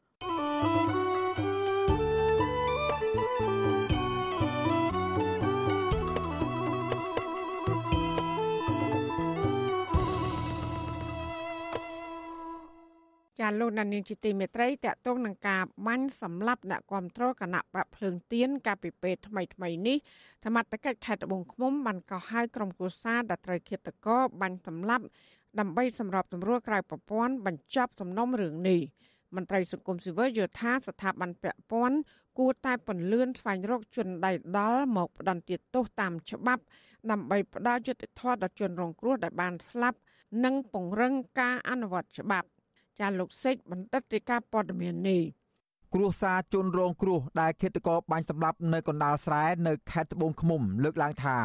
លោកដានីលជាទីមេត្រីតកតងនឹងការបាញ់សម្លាប់អ្នកគ្រប់គ្រងគណៈបកភ្លើងទៀនកាលពីពេលថ្មីថ្មីនេះធម្មតកិច្ចខេត្តត្បូងឃ្មុំបានកោះហៅក្រុមគូសាដែលត្រូវឃាតករបាញ់សម្លាប់ដើម្បីសម្របសម្រួលក្រៅប្រព័ន្ធបញ្ចប់សំណុំរឿងនេះ មន្ត្រីសង្គមស៊ីវិលយល់ថាស្ថាប័នពាក់ព័ន្ធគួរតែពន្លឿនស្វែងរកជនដៃដល់មកផ្ដន្ទាទោសតាមច្បាប់ ដើម្បីផ្ដល់យុត្តិធម៌ដល់ជនរងគ្រោះដែលបានស្លាប់ និងពង្រឹងការអនុវត្តច្បាប់ ចាលោកសេកបណ្ឌិតរាជការព័ត៌មាននេះគ្រួសារជនរងគ្រោះដែលឃាតករបាញ់សម្លាប់នៅកណ្ដាលស្រែនៅខេត្តត្បូងឃ្មុំ លើកឡើងថា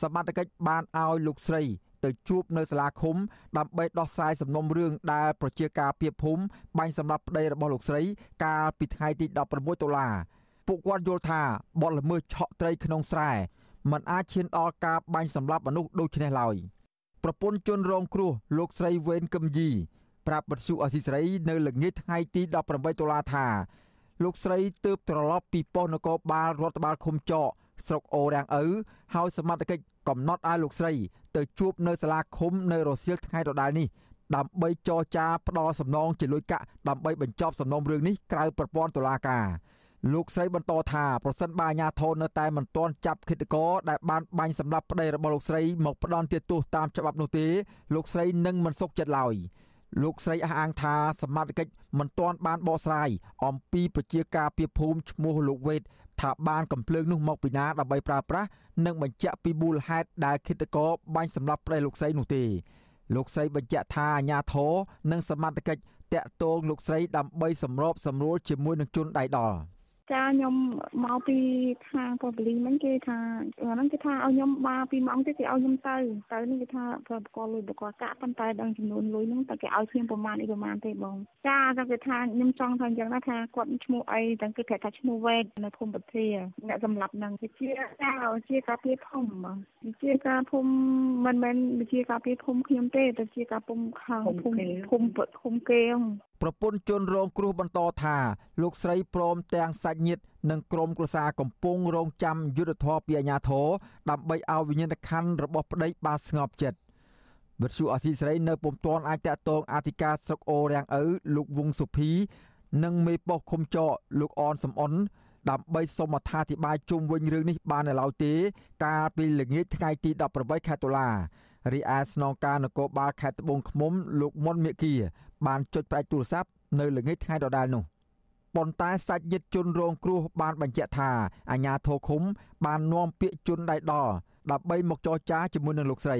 សមត្ថកិច្ចបានឲ្យលោកស្រី ទៅជួបនៅសាលាឃុំដើម្បីដោះស្រាយសំណុំរឿងដែលប្រជាការពៀភូមិបាញ់សម្លាប់ប្តីរបស់លោកស្រី កាលពីថ្ងៃទី16តុលាពួកគាត់យល់ថាបទល្មើសឆក់ត្រីក្នុងស្រែมันអាចឈានដល់ការបាញ់សម្លាប់មនុស្សដូចនេះឡើយប្រពន្ធជនរងគ្រោះលោកស្រីវេនកឹមយីប្រាប់បទសុអសីស្រីនៅល្ងាចថ្ងៃទី18តុលាថាលោកស្រីទើបត្រឡប់ពីប៉ុស្តិ៍នគរបាលរដ្ឋបាលឃុំចកស្រុកអូរាំងឪហើយសមត្ថកិច្ច កំណត់ឲ្យលោកស្រី ទៅជួបនៅសាលាឃុំនៅរសៀលថ្ងៃដដែលនេះដើម្បីចរចាផ្ដល់សំណងជាលុយកាក់ដើម្បីបញ្ចប់សំណុំរឿងនេះក្រៅប្រព័ន្ធតុលាការលោកស្រីបន្តថាប្រសិនបើអាជ្ញាធរនៅតែមិនទាន់ចាប់ឃាតករដែលបានបាញ់សម្លាប់ប្តីរបស់លោកស្រីមកផ្ដន់ទោសតាមច្បាប់នោះទេលោកស្រីនឹងមិនសុខចិត្តឡើយ។លោកស្រីអះអាងថាសមាជិកមិនទាន់បានបកស្រាយអំពីប្រជាការពីភូមិឈ្មោះលោកវេត ថាបានកំភ្លើងនោះមកពីណាដើម្បីប្រើប្រាស់និងបញ្ជាក់ពីមូលហេតុដែលគិតកោបាញ់សម្លាប់ប្តីលោកស្រីនោះទេលោកស្រីបញ្ជាក់ថាអាញាធរនិងសមាជិកតាក់ទងលោកស្រីដើម្បីសម្របសម្រួលជាមួយនឹងជនដៃដល់ ចាខ្ញុំមកពីខាងប៉ូលីសហ្នឹងគេថាហ្នឹងគេថាឲ្យខ្ញុំមកពីម៉ោងទៀតគេឲ្យខ្ញុំទៅទៅនេះគេថាប្រកបលុយប្រកបកាក់ប៉ុន្តែដឹងចំនួនលុយហ្នឹងតែគេឲ្យខ្ញុំប្រមាណនេះប្រមាណទេបងចាតែគេថាខ្ញុំចង់ថាអញ្ចឹងណាថាគាត់ឈ្មោះអីទាំងគេប្រាប់ថាឈ្មោះវេតនៅភូមិពធាអ្នកសម្រាប់ហ្នឹងជាចាជាការពារភូមិជាការភូមិមិនមែនជាការពារភូមិខ្ញុំទេតែជាការភូមិខាងភូមិភូមិភូមិគេ ប្រពន្ធជនរងគ្រោះបន្តថាលោកស្រីព្រមទាំងសាច់ញាតិនិងក្រុមគ្រួសារកំពុងរងចាំយុទ្ធធរពីអាជ្ញាធរដើម្បីឲ្យវិញ្ញាណក្ខន្ធរបស់ប្តីបានស្ងប់ចិត្តវិទ្យុអសីស្រីនៅពុំទាន់អាចតតងអធិការស្រុកអូរាំងឪលោកវងសុភី និងមេប៉ុស្តិ៍ឃុំចកលោកអនសំអនដើម្បីសូមអត្ថាធិប្បាយជុំវិញរឿងនេះបាននៅឡើយទេ កាលពីល្ងាចថ្ងៃទី18ខែតុលារីឯស្នងការនគរបាលខេត្តត្បូងឃ្មុំលោកមុនមេគី បានចុចផ្ដាច់ទូរស័ព្ទនៅល្ងាចថ្ងៃដដែលនោះប៉ុន្តែសាច់ញាតិជនរងគ្រោះបានបញ្ជាក់ថាអាជ្ញាធរឃុំ បាននាំពាក្យជនដៃដល់ដើម្បីមកចរចាជាមួយនឹងលោកស្រី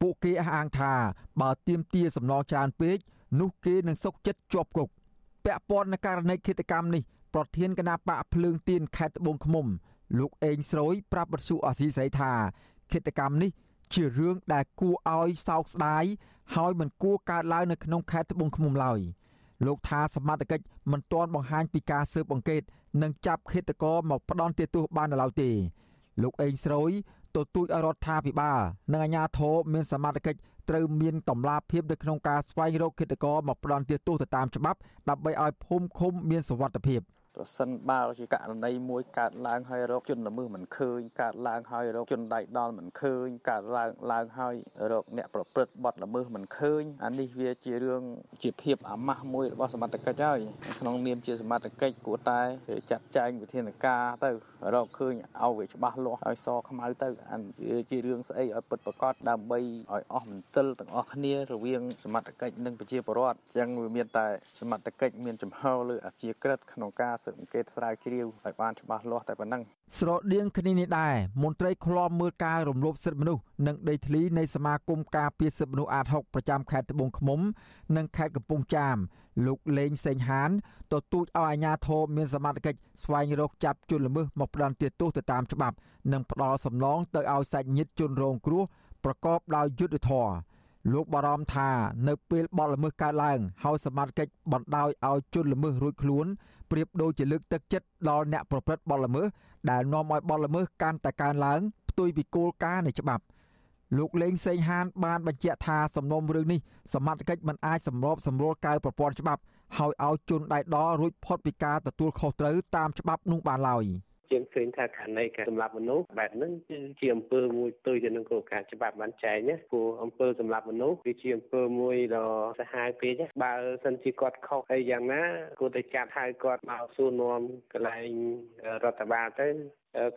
ពួកគេអះអាងថាបើទៀមទាសំណងច្រើនពេកនោះគេនឹងសុកចិត្តជាប់គុកពាក់ព័ន្ធនឹងករណីឃាតកម្មនេះប្រធានគណៈបកភ្លើងទៀនខេត្តត្បូងឃ្មុំ លោកអេងស្រួយប្រាប់បទសុអាស៊ីស្រីថាឃាតកម្មនេះជារឿងដែលគួរឲ្យសោកស្ដាយហើយមិនគួរកើតឡើងនៅក្នុងខេត្តត្បូងឃ្មុំឡើយលោកថាសមត្ថកិច្ចមិនទាន់បង្ហាញពីការស៊ើបអង្កេតនិងចាប់ឃាតករមកផ្ដន់ទោសបាននៅឡើយទេ លោកអេងស្រួយទទូចឲ្យរដ្ឋាភិបាលនិងអាជ្ញាធរមានសមត្ថកិច្ចត្រូវមានតម្លាភាពនៅក្នុងការស្វែងរកឃាតករមកផ្ដន់ទោសទៅតាមច្បាប់ដើម្បីឲ្យភូមិឃុំមានសុវត្ថិភាព។ ប្រសិនបើជាករណីមួយកើតឡើងហើយរកជនល្មើសមិនឃើញកើតឡើងហើយរកជនដៃដល់មិនឃើញកើតឡើងឡើងហើយរកអ្នកប្រព្រឹត្តបទល្មើសមិនឃើញអានេះវាជារឿងជាភាពអាម៉ាស់មួយរបស់សមត្ថកិច្ចហើយក្នុងនាមជាសមត្ថកិច្ចគួរតែចាត់ចែងវិធានការទៅរកឃើញឲ្យវាច្បាស់លាស់ឲ្យសខ្មៅទៅអានជារឿងស្អីឲ្យពិតប្រាកដដើម្បីឲ្យអស់មន្ទិលទាំងអស់គ្នារវាងសមត្ថកិច្ចនិងប្រជាពលរដ្ឋអញ្ចឹងវាមានតែសមត្ថកិច្ចមានចំហលើអាជាក្រិតក្នុងការស៊ើបអង្កេតស្រាវជ្រាវឲ្យបានច្បាស់លាស់តែប៉ុណ្ណឹងស្រដៀងគ្នានេះដែរមន្ត្រីឃ្លាំមើលការរំលោភសិទ្ធិមនុស្សនិងដីធ្លីនៃសមាគមការពារសិទ្ធិមនុស្សអាត6ប្រចាំខេត្តត្បូងឃ្មុំ និងខេត្តកំពង់ចាមលោកលេងសេងហានទទូចឲ្យអាជ្ញាធរមានសមត្ថកិច្ចស្វែងរកចាប់ជនល្មើសមកផ្ដន្ទាទោសទៅតាមច្បាប់ និងផ្ដល់សំណងទៅឲ្យសាច់ញាតិជនរងគ្រោះប្រកបដោយយុត្តិធម៌លោកបារម្ភថានៅពេលបទល្មើសកើតឡើងហើយសមត្ថកិច្ចបណ្ដោយឲ្យជនល្មើសរួចខ្លួន ប្រៀបដូចជាលើកទឹកចិត្តដល់អ្នកប្រព្រឹត្តបទល្មើសដែលនាំឲ្យបទល្មើសកាន់តែកើនឡើងផ្ទុយពីគោលការណ៍នៃច្បាប់លោកលេងសេងហានបានបញ្ជាក់ថាសំណុំរឿងនេះសមត្ថកិច្ចមិនអាចសម្របសម្រួលកៅប្រព័ន្ធច្បាប់ ហើយឲ្យជនដៃដល់រួចផុតពីការទទួលខុសត្រូវតាមច្បាប់នោះបានឡើយ។ យើងឃើញថាករណីការសម្លាប់មនុស្សបែបហ្នឹងគឺជាអំពើមួយផ្ទុយទៅនឹងគោលការណ៍ច្បាប់បានចែងណាព្រោះអំពើសម្លាប់មនុស្សវាជាអំពើមួយដ៏សាហាវពេកបើសិនជាគាត់ខុសអីយ៉ាងណាគួរតែចាប់ហៅគាត់មកសួរនាំកន្លែងរដ្ឋបាលទៅ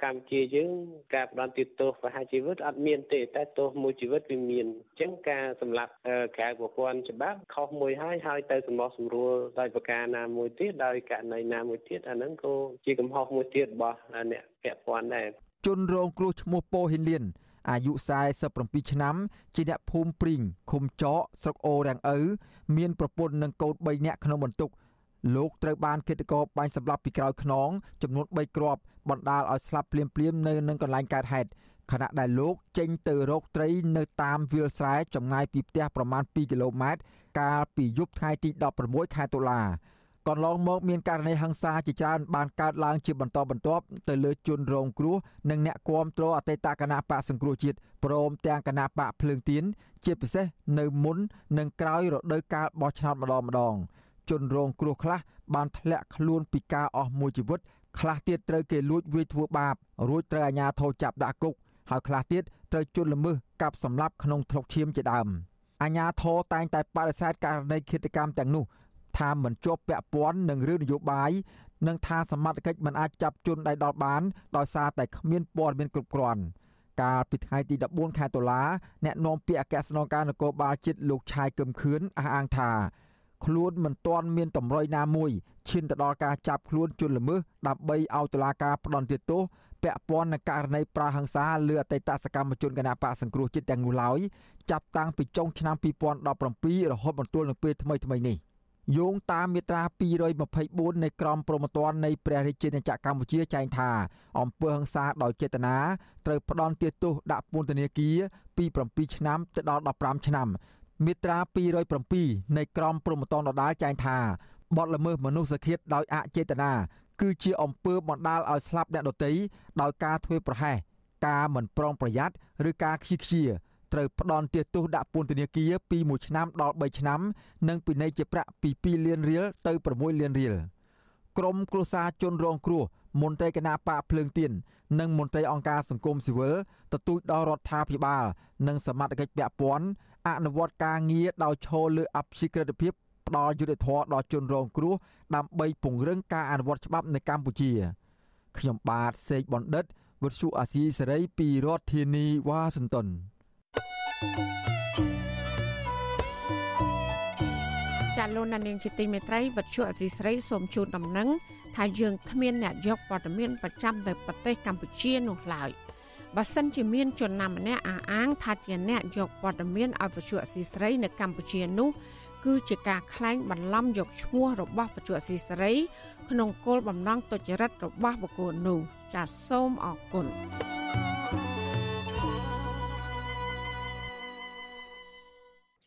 កម្ពុជាយើងការផ្ដន់ទោសប្រហារជីវិតអត់មានទេតែទោសមួយជីវិតវាមានអញ្ចឹងការសម្លាប់ក្រៅប្រព័ន្ធច្បាប់ខុសមួយហើយហើយទៅសម្បោះសម្រួលដោយប្រការណាមួយទៀតដោយករណីណាមួយទៀតអាហ្នឹងក៏ជាកំហុសមួយទៀតរបស់អ្នកពាក់ព័ន្ធដែរជនរងគ្រោះឈ្មោះពោហ៊ីនលៀនអាយុ47ឆ្នាំជាអ្នកភូមិព្រីងឃុំចកស្រុកអូរាំងឪមានប្រពន្ធនិងកូន3នាក់ក្នុងបន្ទុកលោកត្រូវបានឃាតករបាញ់សម្លាប់ពីក្រោយខ្នងចំនួន3គ្រាប់ បណ្ដាលឲ្យស្លាប់ភ្លាមៗនៅនឹងកន្លែងកើតហេតុខណៈដែលលោកចេញទៅរកត្រីនៅតាមវាលស្រែចម្ងាយពីផ្ទះប្រមាណ2គីឡូម៉ែត្រកាលពីយប់ថ្ងៃទី16ខែតុលាកន្លងមកមានករណីហិង្សាជាច្រើនបានកើតឡើងជាបន្តបន្ទាប់ទៅលើជនរងគ្រោះនិងអ្នកគាំទ្រអតីតគណៈបកសង្គ្រោះជាតិព្រមទាំងគណៈបកភ្លើងទៀនជាពិសេសនៅមុននិងក្រោយរដូវកាលបោះឆ្នោតម្ដងម្ដងជនរងគ្រោះខ្លះបានធ្លាក់ខ្លួនពីការអស់មួយជីវិត ខ្លះទៀតត្រូវគេលួចវាយធ្វើបាបរួចត្រូវអាជ្ញាធរចាប់ដាក់គុកហើយខ្លះទៀតត្រូវជន់ល្មើសកាប់សម្លាប់ក្នុងថ្លុកឈាមជាដើមអាជ្ញាធរតែងតែបដិសេធករណីឃាតកម្មទាំងនោះថាមិនជាប់ពាក់ព័ន្ធនឹងរឿងនយោបាយនិងថាសមត្ថកិច្ចមិនអាចចាប់ជនដៃដល់បានដោយសារតែគ្មានព័ត៌មានគ្រប់គ្រាន់កាលពីថ្ងៃទី14ខែតុលាអ្នកនាំពាក្យអគ្គស្នងការនគរបាលជាតិលោកឆាយកឹមខឿនអះអាងថា ខ្លួនមិនទាន់មានតម្រុយណាមួយឈានទៅដល់ការចាប់ខ្លួនជនល្មើសដើម្បីឲ្យតុលាការផ្តន្ទាទោសពាក់ព័ន្ធនឹងករណីប្រើហិង្សាលើអតីតសកម្មជនគណបកសង្គ្រោះជាតិទាំងនោះឡើយចាប់តាំងពីចុងឆ្នាំ2017រហូតមកទល់នឹងពេលថ្មីថ្មីនេះយោងតាមមាត្រា224នៃក្រមព្រហ្មទណ្ឌនៃព្រះរាជាណាចក្រកម្ពុជាចែងថាអំពើហិង្សាដោយចេតនាត្រូវផ្ដន្ទាទោសដាក់ពន្ធនាគារពី7ឆ្នាំទៅដល់15ឆ្នាំ មាត្រា207នៃក្រមព្រហ្មទណ្ឌដដាលចែងថាបទល្មើសមនុស្សឃាតដោយអចេតនាគឺជាអំពើបណ្ដាលឲ្យស្លាប់អ្នកដទៃដោយការធ្វើប្រហែសការមិនប្រុងប្រយ័ត្នឬការខ្ជិះខ្ជាត្រូវផ្ដន់ទាទោសដាក់ពន្ធនាគារពី1ឆ្នាំដល់3ឆ្នាំ និងពិន័យជាប្រាក់ពី2លានរៀលទៅ6លានរៀលក្រមគ្រួសារជនរងគ្រោះមន្ត្រីគណៈបកភ្លើងទៀននិងមន្ត្រីអង្គការសង្គមស៊ីវិលទទូចដល់រដ្ឋាភិបាល និងសមាជិកពាក់ព័ន្ធ អនុវត្តការងារដោយឈលលើអព្យាក្រឹតភាពផ្ដល់យុត្តិធម៌ដល់ជនរងគ្រោះដើម្បីពង្រឹងការអនុវត្តច្បាប់នៅកម្ពុជា ខ្ញុំបាទសេកបណ្ឌិតវុទ្ធុអាស៊ីសេរីពីរដ្ឋធានីវ៉ាស៊ីនតោនចាលោកនាងជាទីមេត្រីវັດឈុអសីស្រីសូមជូនដំណឹងថាយើងគ្មានអ្នកយកព័ត៌មានប្រចាំនៅប្រទេសកម្ពុជានោះឡើយ។ បើសិនជាមានជនណាម្នាក់អះអាងថាជាអ្នកយកព័ត៌មានឲ្យវិទ្យុអសីស្រីនៅកម្ពុជានោះគឺជាការក្លែងបន្លំយកឈ្មោះរបស់វិទ្យុអសីស្រី ក្នុងគោលបំណងទុច្ចរិតរបស់បុគ្គលនោះចាសសូមអរគុណ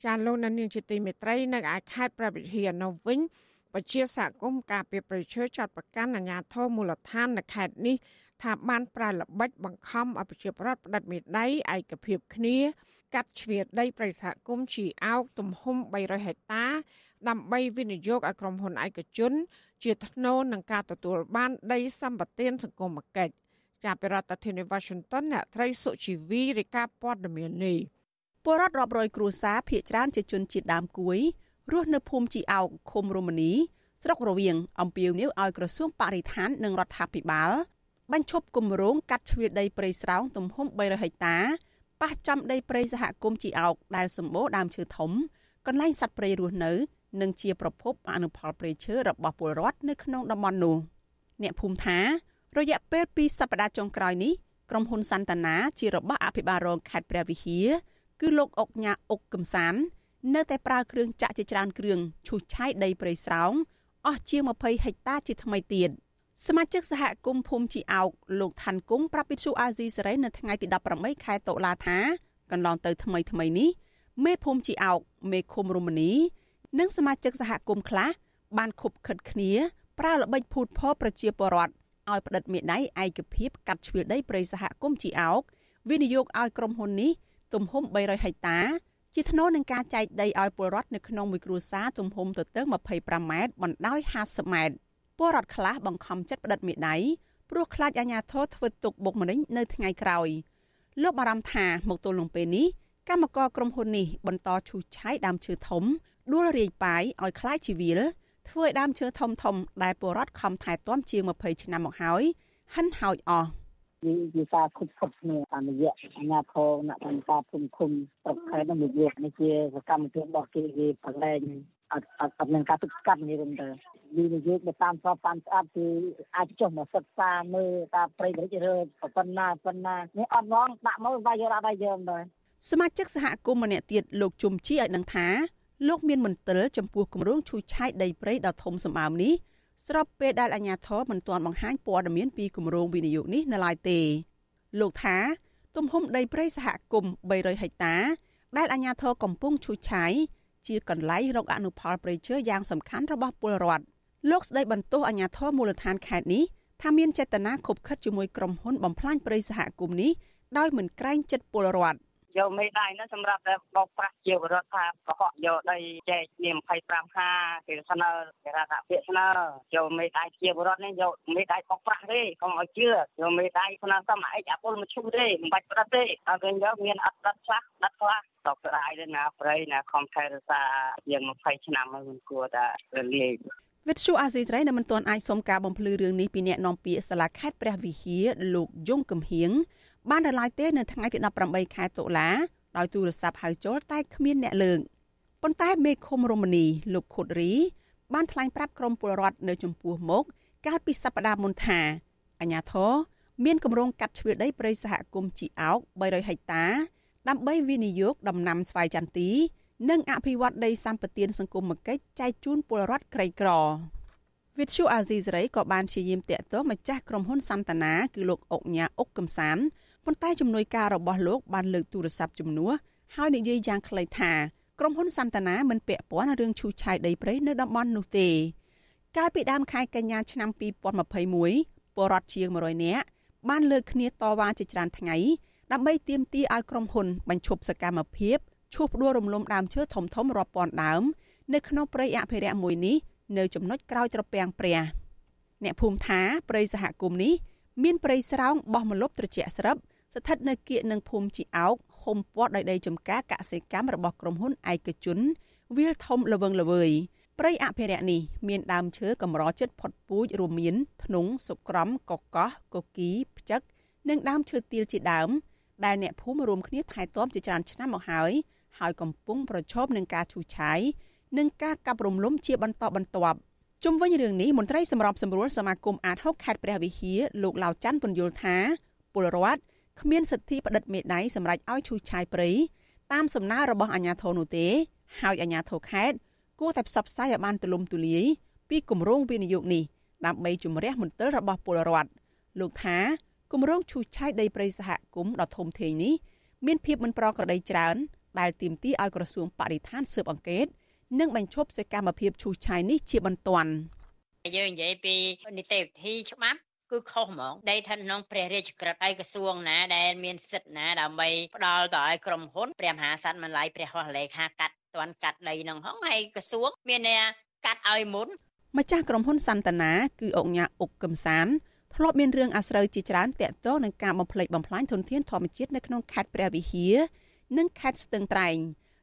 ចាលោកនានីជាទីមេត្រីនៅឯខេត្តព្រះវិហារនៅវិញពជាសហគមន៍ការពីប្រជើចាត់ប្រកាន់អាជ្ញាធរមូលដ្ឋាននៅខេត្តនេះ ថាបានប្រើល្បិចបង្ខំឲ្យប្រជាប្រដ្ឋផ្តិតមេដៃឯកភាពគ្នា កាត់ជ្រៀតដីប្រិយសហគមន៍ជីអោកទំហំ300ហិកតា ដើម្បីវិនិយោគឲ្យក្រុមហ៊ុនឯកជន ជាថ្នូរនឹងការទទួលបានដីសម្បត្តិសង្គមគិច្ចចាប់ពីរដ្ឋធានី Washington អ្នកត្រីសុជីវីរាយការណ៍ព័ត៌មាននេះពលរដ្ឋរាប់រយគ្រួសារភៀកច្រើនជាជនជាតិដើមគួយរស់នៅភូមិជីអោកឃុំរមនីស្រុករវៀងអំពាវនាវឲ្យក្រសួងបរិស្ថាននិងរដ្ឋាភិបាល បញ្ឈប់គម្រោងកាត់ជ្រៀតដីព្រៃស្រោងទំហំ300ហិកតាប៉ះចំដីព្រៃសហគមន៍ជីអោកដែលសម្បូរដើមឈើធំកន្លែងសត្វព្រៃរស់នៅ និងជាប្រភពអនុផលព្រៃឈើរបស់ពលរដ្ឋនៅក្នុងតំបន់នោះអ្នកភូមិថា រយៈពេល2សប្តាហ៍ចុងក្រោយនេះក្រុមហ៊ុនសន្តានាជារបស់អភិបាលរងខេត្តព្រះវិហារគឺលោកអុកញ៉ាអុកកំសាននៅតែប្រើគ្រឿងចាក់ជាច្រើនគ្រឿងឈូសឆាយដីព្រៃស្រោងអស់ជាង20ហិកតាជាថ្មីទៀត។ សមាជិកសហគមន៍ភូមិជីអោកលោកឋានគង់ប្រាប់វិទ្យុអាស៊ីសេរីនៅថ្ងៃទី18ខែតុលាថាកន្លងទៅថ្មីថ្មីនេះមេភូមិជីអោកមេឃុំរមនី និងសមាជិកសហគមន៍ខ្លះបានខុបខិតគ្នាប្រើល្បិចភូតភរប្រជាពលរដ្ឋឲ្យផ្តិតមេដៃឯកភាពកាត់ជ្រឿដីព្រៃសហគមន៍ជីអោកវិនិយោគឲ្យក្រុមហ៊ុននេះទំហំ300ហិកតា ជាថ្នូរនឹងការចែកដីឲ្យពលរដ្ឋនៅក្នុងមួយគ្រួសារទំហំទទឹង25ម៉ែត្របណ្ដោយ50ម៉ែត្រ ពលរដ្ឋខ្លះបង្ខំចិត្តផ្តិតមេដៃព្រោះខ្លាចអាជ្ញាធរធ្វើទុកបុកម្នេញនៅថ្ងៃក្រោយលោកបារម្ភថាមកទល់នឹងពេលនេះកម្មករក្រុមហ៊ុននេះបន្តឈូសឆាយដើមឈើធំដួលរាយប៉ាយឲ្យคล้ายជីវិលធ្វើឲ្យដើមឈើធំធំដែលពលរដ្ឋខំថែទាំជាង20ឆ្នាំមកហើយហិនហោចអស់វាវាការខុសខុសគ្នាតាមរយៈអាញាធរអ្នកតាមការភូមិឃុំស្រុកខេត្តនឹងវានេះជាសកម្មភាពរបស់គេគេបលែង អត់អត់អត់មានការទឹកស្កាត់នេះវិញទៅវិនិយោគទៅតាមស្របតាមស្អាតគឺអាចចុះមកសិក្សាមើលតាមប្រៃរិចរើប៉ុណ្ណាប៉ុណ្ណានេះអត់ងងដាក់មកវាយយកដាក់យើងដែរសមាជិកសហគមន៍ម្នាក់ទៀតលោកជុំជីឲ្យដឹងថាលោកមានមន្ទិលចំពោះគម្រោងឈូសឆាយដីព្រៃដ៏ធំសម្បើមនេះស្របពេលដែលអាជ្ញាធរមិនទាន់បង្ហាញព័ត៌មានពីគម្រោងវិនិយោគនេះនៅឡើយទេលោកថា ទំហំដីព្រៃសហគមន៍300ហិកតា ដែលអាជ្ញាធរកំពុងឈូសឆាយ ជាកន្លែងរកអនុផលព្រៃឈើយ៉ាងសំខាន់របស់ពលរដ្ឋលោកស្ដីបន្ទោសអាជ្ញាធរមូលដ្ឋានខេត្តនេះថាមានចេតនាខົບខិតជាមួយក្រុមហ៊ុនបំផ្លាញព្រៃសហគមន៍នេះដោយមិនក្រែងចិត្តពលរដ្ឋ យកមេដៃនោះសម្រាប់តែបោកប្រាស់ជាបរដ្ឋថាកុហកយកដីចែកជា25ហាគេស្នើគេរដ្ឋាភិបាលស្នើយកមេដៃជាបរដ្ឋនេះយកមេដៃបោកប្រាស់ទេកុំឲ្យជឿយកមេដៃស្នើសមអិចអពលមកឈូទេមិនបាច់ប្រត់ទេដល់ពេលយកមានអត់ដិតខ្លះដិតខ្លះតបស្ដាយទៅណាប្រៃណាខំថែរក្សាជាង20ឆ្នាំហើយមិនគួរតែរលាយវិទ្យុអាស៊ីសេរីនៅមិនទាន់អាចសុំការបំភ្លឺរឿងនេះពីអ្នកនាំពាក្យសាលាខេត្តព្រះវិហារលោកយងកំហៀង បាននៅឡើយទេនៅថ្ងៃទី18ខែតុលាដោយទូរស័ព្ទហៅចូលតែគ្មានអ្នកលើកប៉ុន្តែមេឃុំរមនីលោកខុតរីបានថ្លែងប្រាប់ក្រុមពលរដ្ឋនៅចំពោះមុខកាលពីសប្តាហ៍មុនថាអាញាធរមានគម្រោងកាត់ជ្រឿដីព្រៃសហគមន៍ជីអោក300ហិកតា ដើម្បីវិនិយោគដំណាំស្វាយចន្ទីនិងអភិវឌ្ឍដីសម្បត្តិសង្គមគិច្ចចែកជូនពលរដ្ឋក្រីក្រវិទ្យុអាស៊ីសេរីក៏បានព្យាយាមតាក់ទងម្ចាស់ក្រុមហ៊ុនសន្តានាគឺលោកអុកញ៉ាអុកកំសាន ប៉ុន្តែជំនួយការរបស់លោកបានលើកទូរស័ព្ទជំនួសហើយនិយាយយ៉ាងខ្លីថាក្រុមហ៊ុនសន្តានាមិនពាក់ព័ន្ធរឿងឈូសឆាយដីព្រៃនៅតំបន់នោះទេកាលពីដើមខែកញ្ញាឆ្នាំ2021ពលរដ្ឋជាង100នាក់បានលើកគ្នាតវ៉ាជាច្រើនថ្ងៃដើម្បីទាមទារឲ្យក្រុមហ៊ុនបញ្ឈប់សកម្មភាពឈូសផ្ដួលរំលំដើមឈើធំធំរាប់ពាន់ដើមនៅក្នុងព្រៃអភិរក្សមួយនេះនៅចំណុចក្រោយត្រពាំងព្រះអ្នកភូមិថាព្រៃសហគមន៍នេះមានព្រៃស្រោងបោះម្លប់ត្រជាក់ស្រិប ស្ថិតនៅគៀកនឹងភូមិជីអោកហុំព័ទ្ធដោយដីចំការកសិកម្មរបស់ក្រុមហ៊ុនឯកជនវាលធំលវឹងល្វើយព្រៃអភិរក្សនេះមានដើមឈើកម្រចិត្តផុតពូជរួមមានធ្នង់សុក្រំកកោះកគីផ្ចឹកនិងដើមឈើទាលជាដើម ដែលអ្នកភូមិរួមគ្នាថែទាំជាច្រើនឆ្នាំមកហើយហើយកំពុងប្រឈមនឹងការឈូសឆាយនិងការកាប់រំលំជាបន្តបន្ទាប់ជុំវិញរឿងនេះមន្ត្រីសម្របសម្រួលសមាគមអាត6ខេត្តព្រះវិហារលោកឡាវច័ន្ទពន្យល់ថាពលរដ្ឋ គ្មានសិទ្ធិផ្តិតមេដៃសម្រាប់ឲ្យឈូសឆាយព្រៃតាមសំណើរបស់អាជ្ញាធរនោះទេ ហើយអាជ្ញាធរខេត្តគួរតែផ្សព្វផ្សាយឲ្យបានទូលំទូលាយពីគម្រោងវិនិយោគនេះដើម្បីជំរះមន្ទិលរបស់ពលរដ្ឋលោកថាគម្រោងឈូសឆាយដីព្រៃសហគមន៍ដ៏ធំធេងនេះមានភាពមិនប្រក្រតីច្រើន ដែលទាមទារឲ្យក្រសួងបរិស្ថានស៊ើបអង្កេត និងបញ្ឈប់សកម្មភាពឈូសឆាយនេះជាបន្ទាន់យើងនិយាយពីនីតិវិធីច្បាប់ គឺខុសហ្មងដីឋានក្នុងព្រះរាជក្រឹត្យឯកសួងណាដែលមានសិទ្ធិណាដើម្បីផ្ដល់ទៅឲ្យក្រុមហ៊ុនព្រះមហាក្សត្រមិនឡាយព្រះហស្ថលេខាកាត់តន់កាត់ដីនឹងហងហើយក្រសួងមានអ្នកកាត់ឲ្យមុនម្ចាស់ក្រុមហ៊ុនសន្តានាគឺអង្គញាអុកកំសានធ្លាប់មានរឿងអាស្រូវជាច្រើនតាក់ទងនឹងការបំផ្លិចបំផ្លាញធនធានធម្មជាតិនៅក្នុងខេត្តព្រះវិហារនិងខេត្តស្ទឹងត្រែង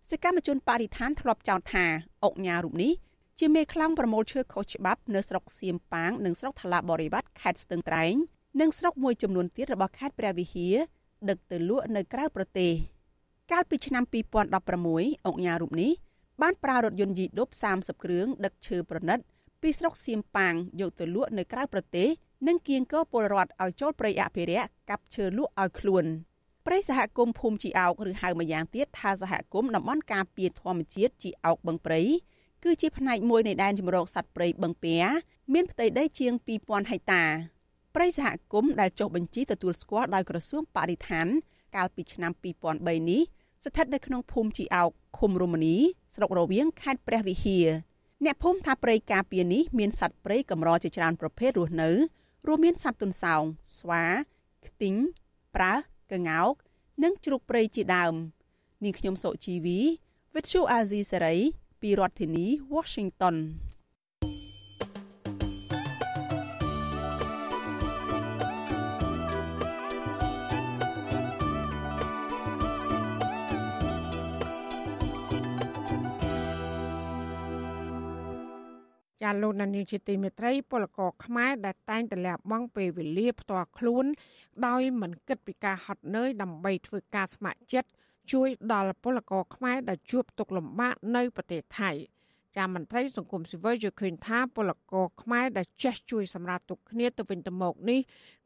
សកម្មជនបរិស្ថានធ្លាប់ចោទថាអុកញ៉ារូបនេះ ជាមេខ្លាំងប្រមូលឈើខុសច្បាប់នៅស្រុកសៀមប៉ាងនិងស្រុកថ្លាបរិវត្តខេត្តស្ទឹងត្រែងនិងស្រុកមួយចំនួនទៀតរបស់ខេត្តព្រះវិហារដឹកទៅលក់នៅក្រៅប្រទេសកាលពីឆ្នាំ2016អង្គការរូបនេះបានប្រើរថយន្តយីដុប30គ្រឿងដឹកឈើប្រណិត ពីស្រុកសៀមប៉ាងយកទៅលក់នៅក្រៅប្រទេសនិងគៀងគរពលរដ្ឋឲ្យចូលព្រៃអភិរក្សកាប់ឈើលក់ឲ្យខ្លួនព្រៃសហគមន៍ភូមិជីអោកឬហៅម្យ៉ាងទៀតថាសហគមន៍តំបន់ការពារធម្មជាតិជីអោកបឹងព្រៃ គឺជាផ្នែកមួយនៃដែនជម្រកសត្វព្រៃបឹងពែមានផ្ទៃដីជាង2000ហិកតាព្រៃសហគមន៍ដែលចុះបញ្ជីទទួលស្គាល់ដោយក្រសួងបរិស្ថាន កាលពីឆ្នាំ2003នេះស្ថិតនៅក្នុងភូមិជីអោកឃុំរមនីស្រុករវៀងខេត្តព្រះវិហារអ្នកភូមិថាព្រៃការពារនេះមានសត្វព្រៃកម្រជាច្រើនប្រភេទរស់នៅរួមមានសត្វទុនសោងស្វាខ្ទីងប្រើសក្ងោក និងជ្រូកព្រៃជាដើមនាងខ្ញុំសុជីវី With you Azizi Saray ពីរដ្ឋធានី Washington ចាលោកនានីជាទីមេត្រីពលករខ្មែរដែលតែងតែលះបង់ពេលវេលាផ្ទាល់ខ្លួន ដោយមិនគិតពីការហត់នឿយដើម្បីធ្វើការស្ម័គ្រចិត្ត ជួយដល់ពលករខ្មែរដែលជួបទុក្ខលំបាកនៅប្រទេសថៃចាមន្ត្រីសង្គមស៊ីវិលយល់ឃើញថាពលករខ្មែរដែលចេះជួយសម្រាប់ទុកគ្នាទៅវិញទៅមកនេះ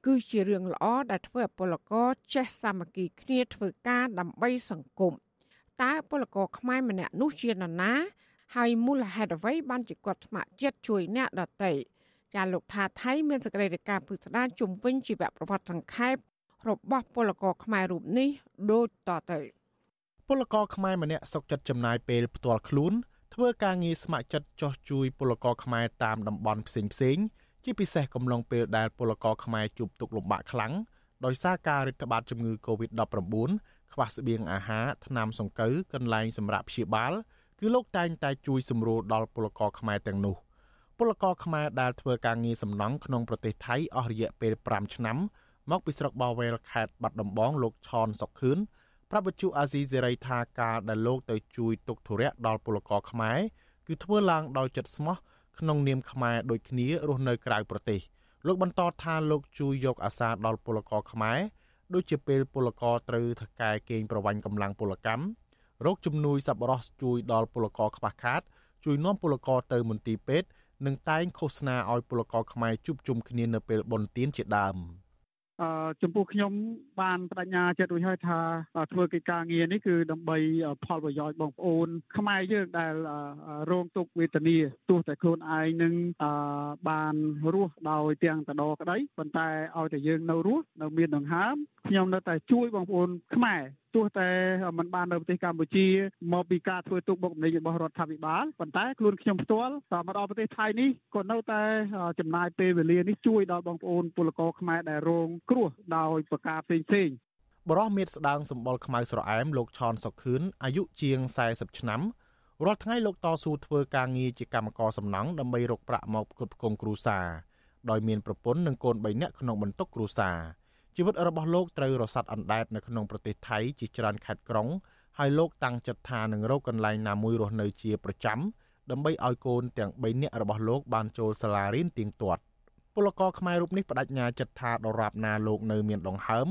គឺជារឿងល្អដែលធ្វើឲ្យពលករចេះសាមគ្គីគ្នាធ្វើការដើម្បីសង្គមតើពលករខ្មែរម្នាក់នោះជានរណាហើយមូលហេតុអ្វីបានជាគាត់ស្ម័គ្រចិត្តជួយអ្នកដទៃចាលោកថាថៃមានសេចក្តីរាយការណ៍ពិស្ដារជំវិញជីវប្រវត្តិសង្ខេបរបស់ពលករខ្មែររូបនេះដូចតទៅ ពលករខ្មែរម្នាក់សុកចិត្តចំណាយពេលផ្ទាល់ខ្លួនធ្វើការងារស្ម័គ្រចិត្តចោះជួយពលករខ្មែរតាមតំបន់ផ្សេងផ្សេងជាពិសេសកំឡុងពេលដែលពលករខ្មែរជួបទុក្ខលំបាកខ្លាំងដោយសារការរាតត្បាតជំងឺ Covid-19 ខ្វះស្បៀងអាហារថ្នាំសង្កូវកន្លែងសម្រាប់ព្យាបាលគឺលោកតែងតែជួយសម្រួលដល់ពលករខ្មែរទាំងនោះពលករខ្មែរដែលធ្វើការងារសំណង់ក្នុងប្រទេសថៃអស់រយៈពេល5ឆ្នាំមកពីស្រុកបាវែលខេត្តបាត់ដំបងលោកឆនសុកខឿន ប្រាប់វិទ្យុអាស៊ីសេរីថាការដែលលោកទៅជួយទុកធុរៈដល់ពលករខ្មែរគឺធ្វើឡើងដោយចិត្តស្មោះក្នុងនាមខ្មែរដូចគ្នារស់នៅក្រៅប្រទេសលោកបន្តថាលោកជួយយកអាសាដល់ពលករខ្មែរដូចជាពេលពលករត្រូវថកែកេងប្រវាញ់កម្លាំងពលកម្មរោគជំនួយសប្បុរសជួយដល់ពលករខ្វះខាត ជួយនាំពលករទៅមន្ទីរពេទ្យនិងតែងឃោសនាឲ្យពលករខ្មែរជួបជុំគ្នានៅពេលបុណ្យទានជាដើម។អឺ ចំពោះខ្ញុំបានបដិញ្ញាចិត្តរួចហើយថាធ្វើកិច្ចការងារនេះគឺដើម្បីផលប្រយោជន៍បងប្អូន ខ្មែរយើងដែលរងទុក្ខវេទនាទោះតែខ្លួនឯងនឹងបានរស់ដោយទាំងតដក្តីប៉ុន្តែឲ្យតែយើងនៅរស់នៅមានដង្ហើមខ្ញុំនៅតែជួយបងប្អូនខ្មែរ ទោះតែมันបាននៅប្រទេសកម្ពុជាមកពីការធ្វើទុកបុកម្នេញរបស់រដ្ឋាភិបាលប៉ុន្តែខ្លួនខ្ញុំផ្ទាល់តមកដល់ប្រទេសថៃនេះក៏នៅតែចំណាយពេលវេលានេះជួយដល់បងប្អូនពលករខ្មែរដែលរងគ្រោះដោយប្រការផ្សេងផ្សេងបរោះមៀតស្ដាងសម្បុរខ្មៅស្រអែមលោកឆនសុកខឿនអាយុជាង40ឆ្នាំរាល់ថ្ងៃលោកតស៊ូធ្វើការងារជាកម្មករសំណង់ដើម្បីរកប្រាក់មកផ្គត់ផ្គង់គ្រួសារដោយមានប្រពន្ធនិងកូន3នាក់ក្នុងបន្ទុកគ្រួសារ ជីវិតរបស់លោកត្រូវរសាត់អណ្ដែតនៅក្នុងប្រទេសថៃជាច្រើនខេត្តក្រុងហើយលោកតាំងចិត្តថានឹងរកកន្លែងណាមួយរស់នៅជាប្រចាំដើម្បីឲ្យកូនទាំង3នាក់របស់លោកបានចូលសាលារៀនទៀងទាត់ពលករខ្មែររូបនេះបដិញ្ញាចិត្តថាដរាបណាលោកនៅមានដង្ហើម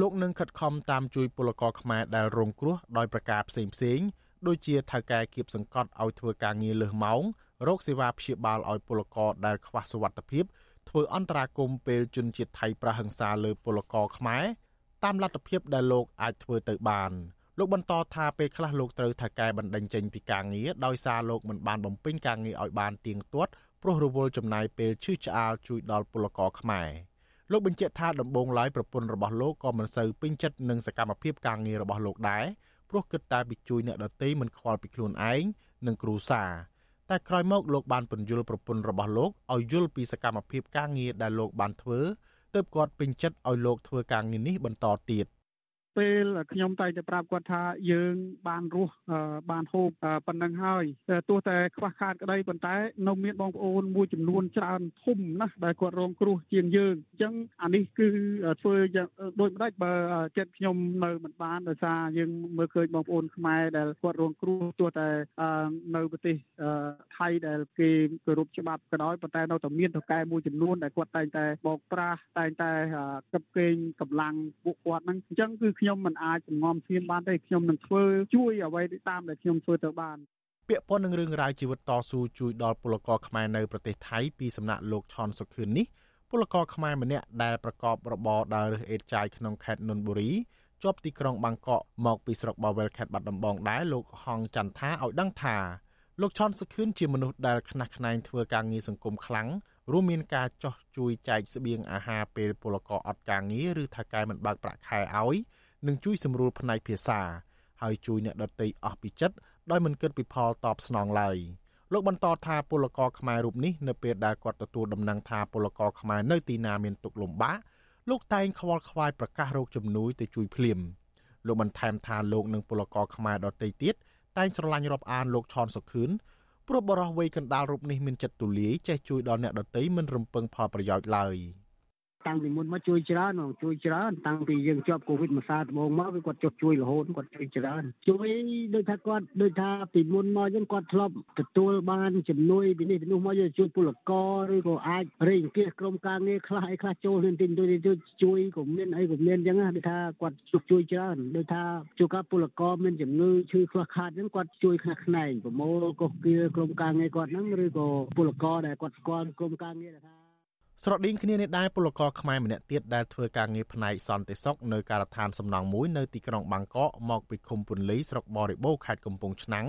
លោកនឹងខិតខំតាមជួយពលករខ្មែរដែលរងគ្រោះដោយប្រការផ្សេងផ្សេងដូចជាថៅកែគៀបសង្កត់ឲ្យធ្វើការងារលើសម៉ោងរោគសេវាព្យាបាលឲ្យពលករដែលខ្វះសុវត្ថិភាព ធ្វើអន្តរាគមពេលជនជាតិថៃប្រហិង្សាលើពលករខ្មែរតាមលទ្ធភាពដែលលោកអាចធ្វើទៅបានលោកបន្តថាពេលខ្លះលោកត្រូវថៅកែបណ្ដឹងចេញពីការងារដោយសារលោកមិនបានបំពេញការងារឲ្យបានទៀងទាត់ព្រោះរវល់ចំណាយពេលឈឺឆ្អាលជួយដល់ពលករខ្មែរលោកបញ្ជាក់ថាដំបូងឡើយប្រពន្ធរបស់លោកក៏មិនសូវពេញចិត្តនឹងសកម្មភាពការងាររបស់លោកដែរព្រោះគិតតែពីជួយអ្នកដទៃមិនខ្វល់ពីខ្លួនឯងនិងគ្រួសារ តែក្រោយមកលោកបានពន្យល់ប្រពន្ធរបស់លោកឲ្យយល់ពីសកម្មភាពការងារដែលលោកបានធ្វើទើបគាត់ពេញចិត្តឲ្យលោកធ្វើការងារនេះបន្តទៀត ពេលខ្ញុំតែងតែប្រាប់គាត់ថាយើងបានរស់បានហូបប៉ុណ្ណឹងហើយទោះតែខ្វះខាតក្តីប៉ុន្តែនៅមានបងប្អូនមួយចំនួនច្រើនធំណាស់ដែលគាត់រងគ្រោះជាងយើងអញ្ចឹងអានេះគឺធ្វើដូចម្ដេចបើចិត្តខ្ញុំនៅមិនបានដោយសារយើងមើលឃើញបងប្អូនខ្មែរដែលគាត់រងគ្រោះទោះតែនៅប្រទេសថៃដែលគេគោរពច្បាប់ក៏ដោយប៉ុន្តែនៅតែមានតកែមួយចំនួនដែលគាត់តែងតែបោកប្រាស់តែងតែកឹបកេងកម្លាំងពួកគាត់ហ្នឹងអញ្ចឹងគឺខ្ញុំមិនអាចងំឈាមបានទេខ្ញុំនឹងធ្វើជួយអ្វីតាមដែលខ្ញុំធ្វើទៅបានពាក់ព័ន្ធនឹងរឿងរ៉ាវជីវិតតស៊ូជួយដល់ពលករខ្មែរនៅប្រទេសថៃពីសំណាក់លោកឆនសុខឿននេះពលករខ្មែរម្នាក់ដែលប្រកបរបរដើររើសអេតចាយក្នុងខេត្តនន្ទបុរីជាប់ទីក្រុងបាងកកមកពីស្រុកបាវែលខេត្តបាត់ដំបងដែរលោកហងចន្ទថាឲ្យដឹងថាលោកឆនសុខឿនជាមនុស្សដែលខ្នះខ្នែងធ្វើការងារសង្គមខ្លាំងរួមមានការចោះជួយចែកស្បៀងអាហារពេលពលករអត់ការងារឬថាកែមិនបើកប្រាក់ខែឲ្យ និងជួយសម្រួលផ្នែកភាសាហើយជួយអ្នកដទៃអស់ពីចិត្តដោយមិនគិតពីផលតបស្នងឡើយលោកបន្តថាពលករខ្មែររូបនេះនៅពេលដែលគាត់ទទួលដំណឹងថាពលករខ្មែរនៅទីណាមានទុក្ខលំបាកលោកតែងខ្វល់ខ្វាយប្រកាសរោគជំនួយទៅជួយភ្លាមលោកបន្ថែមថាលោកនិងពលករខ្មែរដទៃទៀតតែងស្រឡាញ់រាប់អានលោកឆនសុខឿនព្រោះបរិះវ័យកណ្ដាលរូបនេះមានចិត្តទូលាយចេះជួយដល់អ្នកដទៃមិនរំពឹងផលប្រយោជន៍ឡើយ។ តាំងពីមុនមកជួយច្រើនជួយច្រើនតាំងពីយើងជាប់កូវីដមួយសាដំបូងមកគឺគាត់ចុះជួយរហូតគាត់ជួយច្រើនជួយដូចថាគាត់ដូចថាពីមុនមកអញ្ចឹងគាត់ធ្លាប់ទទួលបានជំនួយពីនេះពីនោះមកយកជួយពលករឬក៏អាចរេងគៀសក្រុមការងារខ្លះអីខ្លះចូលនឹងទីទៅជួយក៏មានអីក៏មានអញ្ចឹងដូចថាគាត់ជួយជួយច្រើនដូចថាជួនកាលពលករមានជំងឺឈឺខ្វះខាតអញ្ចឹងគាត់ជួយខ្លះខ្នែងប្រមូលកុសគៀក្រុមការងារគាត់ហ្នឹងឬក៏ពលករដែលគាត់ស្គាល់ក្រុមការងារថា ស្រដៀងគ្នានេះដែរពលករខ្មែរម្នាក់ទៀតដែលធ្វើការងារផ្នែកសន្តិសុខនៅការដ្ឋានសំណង់មួយនៅទីក្រុងបាងកកមកពីឃុំពុនលីស្រុកបរិបូរខេត្តកំពង់ឆ្នាំង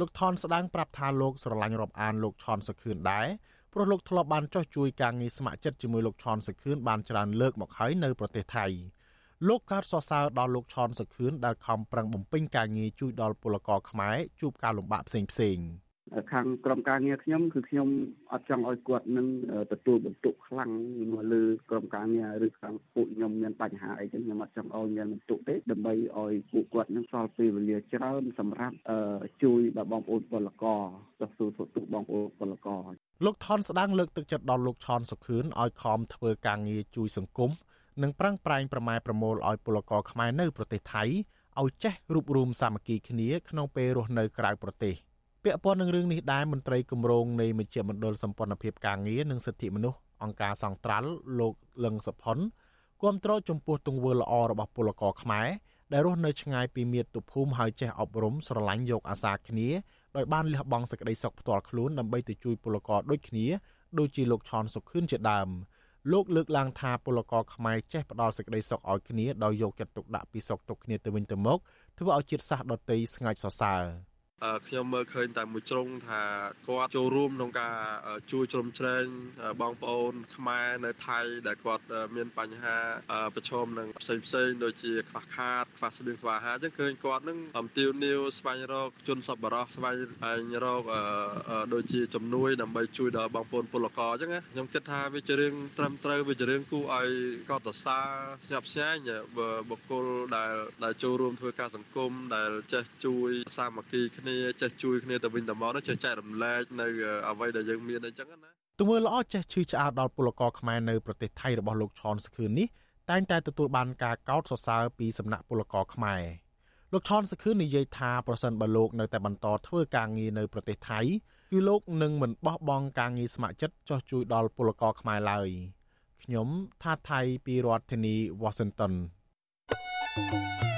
លោកថនស្ដាងប្រាប់ថាលោកស្រឡាញ់រាប់អានលោកឆនសុខឿនដែរព្រោះលោកធ្លាប់បានចោះជួយការងារស្ម័គ្រចិត្តជាមួយលោកឆនសុខឿនបានច្រើនលើកមកហើយនៅប្រទេសថៃលោកកើតសរសើរដល់លោកឆនសុខឿនដែលខំប្រឹងបំពេញការងារជួយដល់ពលករខ្មែរជួបការលំបាកផ្សេងៗ។ ខាងក្រុមការងារខ្ញុំគឺខ្ញុំអត់ចង់ឲ្យគាត់នឹងទទួលបន្ទុកខ្លាំងមកលើក្រុមការងារឬខាងពួកខ្ញុំមានបញ្ហាអីចឹងខ្ញុំអត់ចង់ឲ្យមានបន្ទុកទេដើម្បីឲ្យពួកគាត់នឹងសល់ពេលវេលាច្រើនសម្រាប់ជួយដល់បងប្អូនពលករទៅសួរសុខទុក្ខបងប្អូនពលករលោកថនស្ដាងលើកទឹកចិត្តដល់លោកឆនសុខឿនឲ្យខំធ្វើការងារជួយសង្គមនិងប្រឹងប្រែងប្រម៉ែប្រមូលឲ្យពលករខ្មែរនៅប្រទេសថៃឲ្យចេះរួបរวมសាមគ្គីគ្នាក្នុងពេលរស់នៅក្រៅប្រទេស ពាក់ព័ន្ធនឹងរឿងនេះដែរមន្ត្រីគម្រោងនៃមជ្ឈមណ្ឌលសម្ព័ន្ធភាពការងារនិងសិទ្ធិមនុស្សអង្គការសង្ត្រាល់លោកលឹងសុផុនគាំទ្រចំពោះទង្វើល្អរបស់ពលករខ្មែរដែលរស់នៅឆ្ងាយពីមាតុភូមិហើយចេះអប់រំស្រឡាញ់យកអាសាគ្នាដោយបានលះបង់សេចក្តីសុខផ្ទាល់ខ្លួនដើម្បីទៅជួយពលករដូចគ្នាដូចជាលោកឆនសុខឿនជាដើមលោកលើកឡើងថាពលករខ្មែរចេះផ្ដល់សេចក្តីសុខឲ្យគ្នាដោយយកចិត្តទុកដាក់ពីសុខទុក្ខគ្នាទៅវិញទៅមកធ្វើឲ្យជាតិសាសន៍ដទៃស្ងាច់សរសើរ។ ខ្ញុំមើលឃើញតែមួយជ្រុងថាគាត់ចូលរួមក្នុងការជួយជ្រោមជ្រែងបងប្អូនខ្មែរនៅថៃដែលគាត់មានបញ្ហាប្រឈមនឹងផ្សេងផ្សេងដូចជាខ្វះខាតខ្វះស្បៀងខ្វះអាហារអញ្ចឹងឃើញគាត់នឹងអំទាវនាវស្វែងរកជនសប្បុរសស្វែងរកដូចជាជំនួយដើម្បីជួយដល់បងប្អូនពលករអញ្ចឹងខ្ញុំគិតថាវាជារឿងត្រឹមត្រូវវាជារឿងគួរឲ្យកត់សរសើរស្ញប់ស្ញែងបុគ្គលដែលដែលចូលរួមធ្វើការសង្គមដែលចេះជួយសាមគ្គីគ្នាគ្នាចេះជួយគ្នាទៅវិញទៅមកចេះចែករំលែកនៅអ្វីដែលយើងមានអញ្ចឹងណាទង្វើល្អចេះឈឺឆ្អាលដល់ពលករខ្មែរនៅប្រទេសថៃរបស់លោកឆនសខឿននេះតែងតែទទួលបានការកោតសរសើរពីសំណាក់ពលករខ្មែរលោកឆនសខឿននិយាយថាប្រសិនបើលោកនៅតែបន្តធ្វើការងារនៅប្រទេសថៃគឺលោកនឹងមិនបោះបង់ការងារស្ម័គ្រចិត្តចោះជួយដល់ពលករខ្មែរឡើយខ្ញុំថាថៃពីរដ្ឋធានី Washington thank you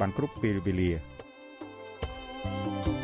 បានគ្រប់ពេលវេលា thank you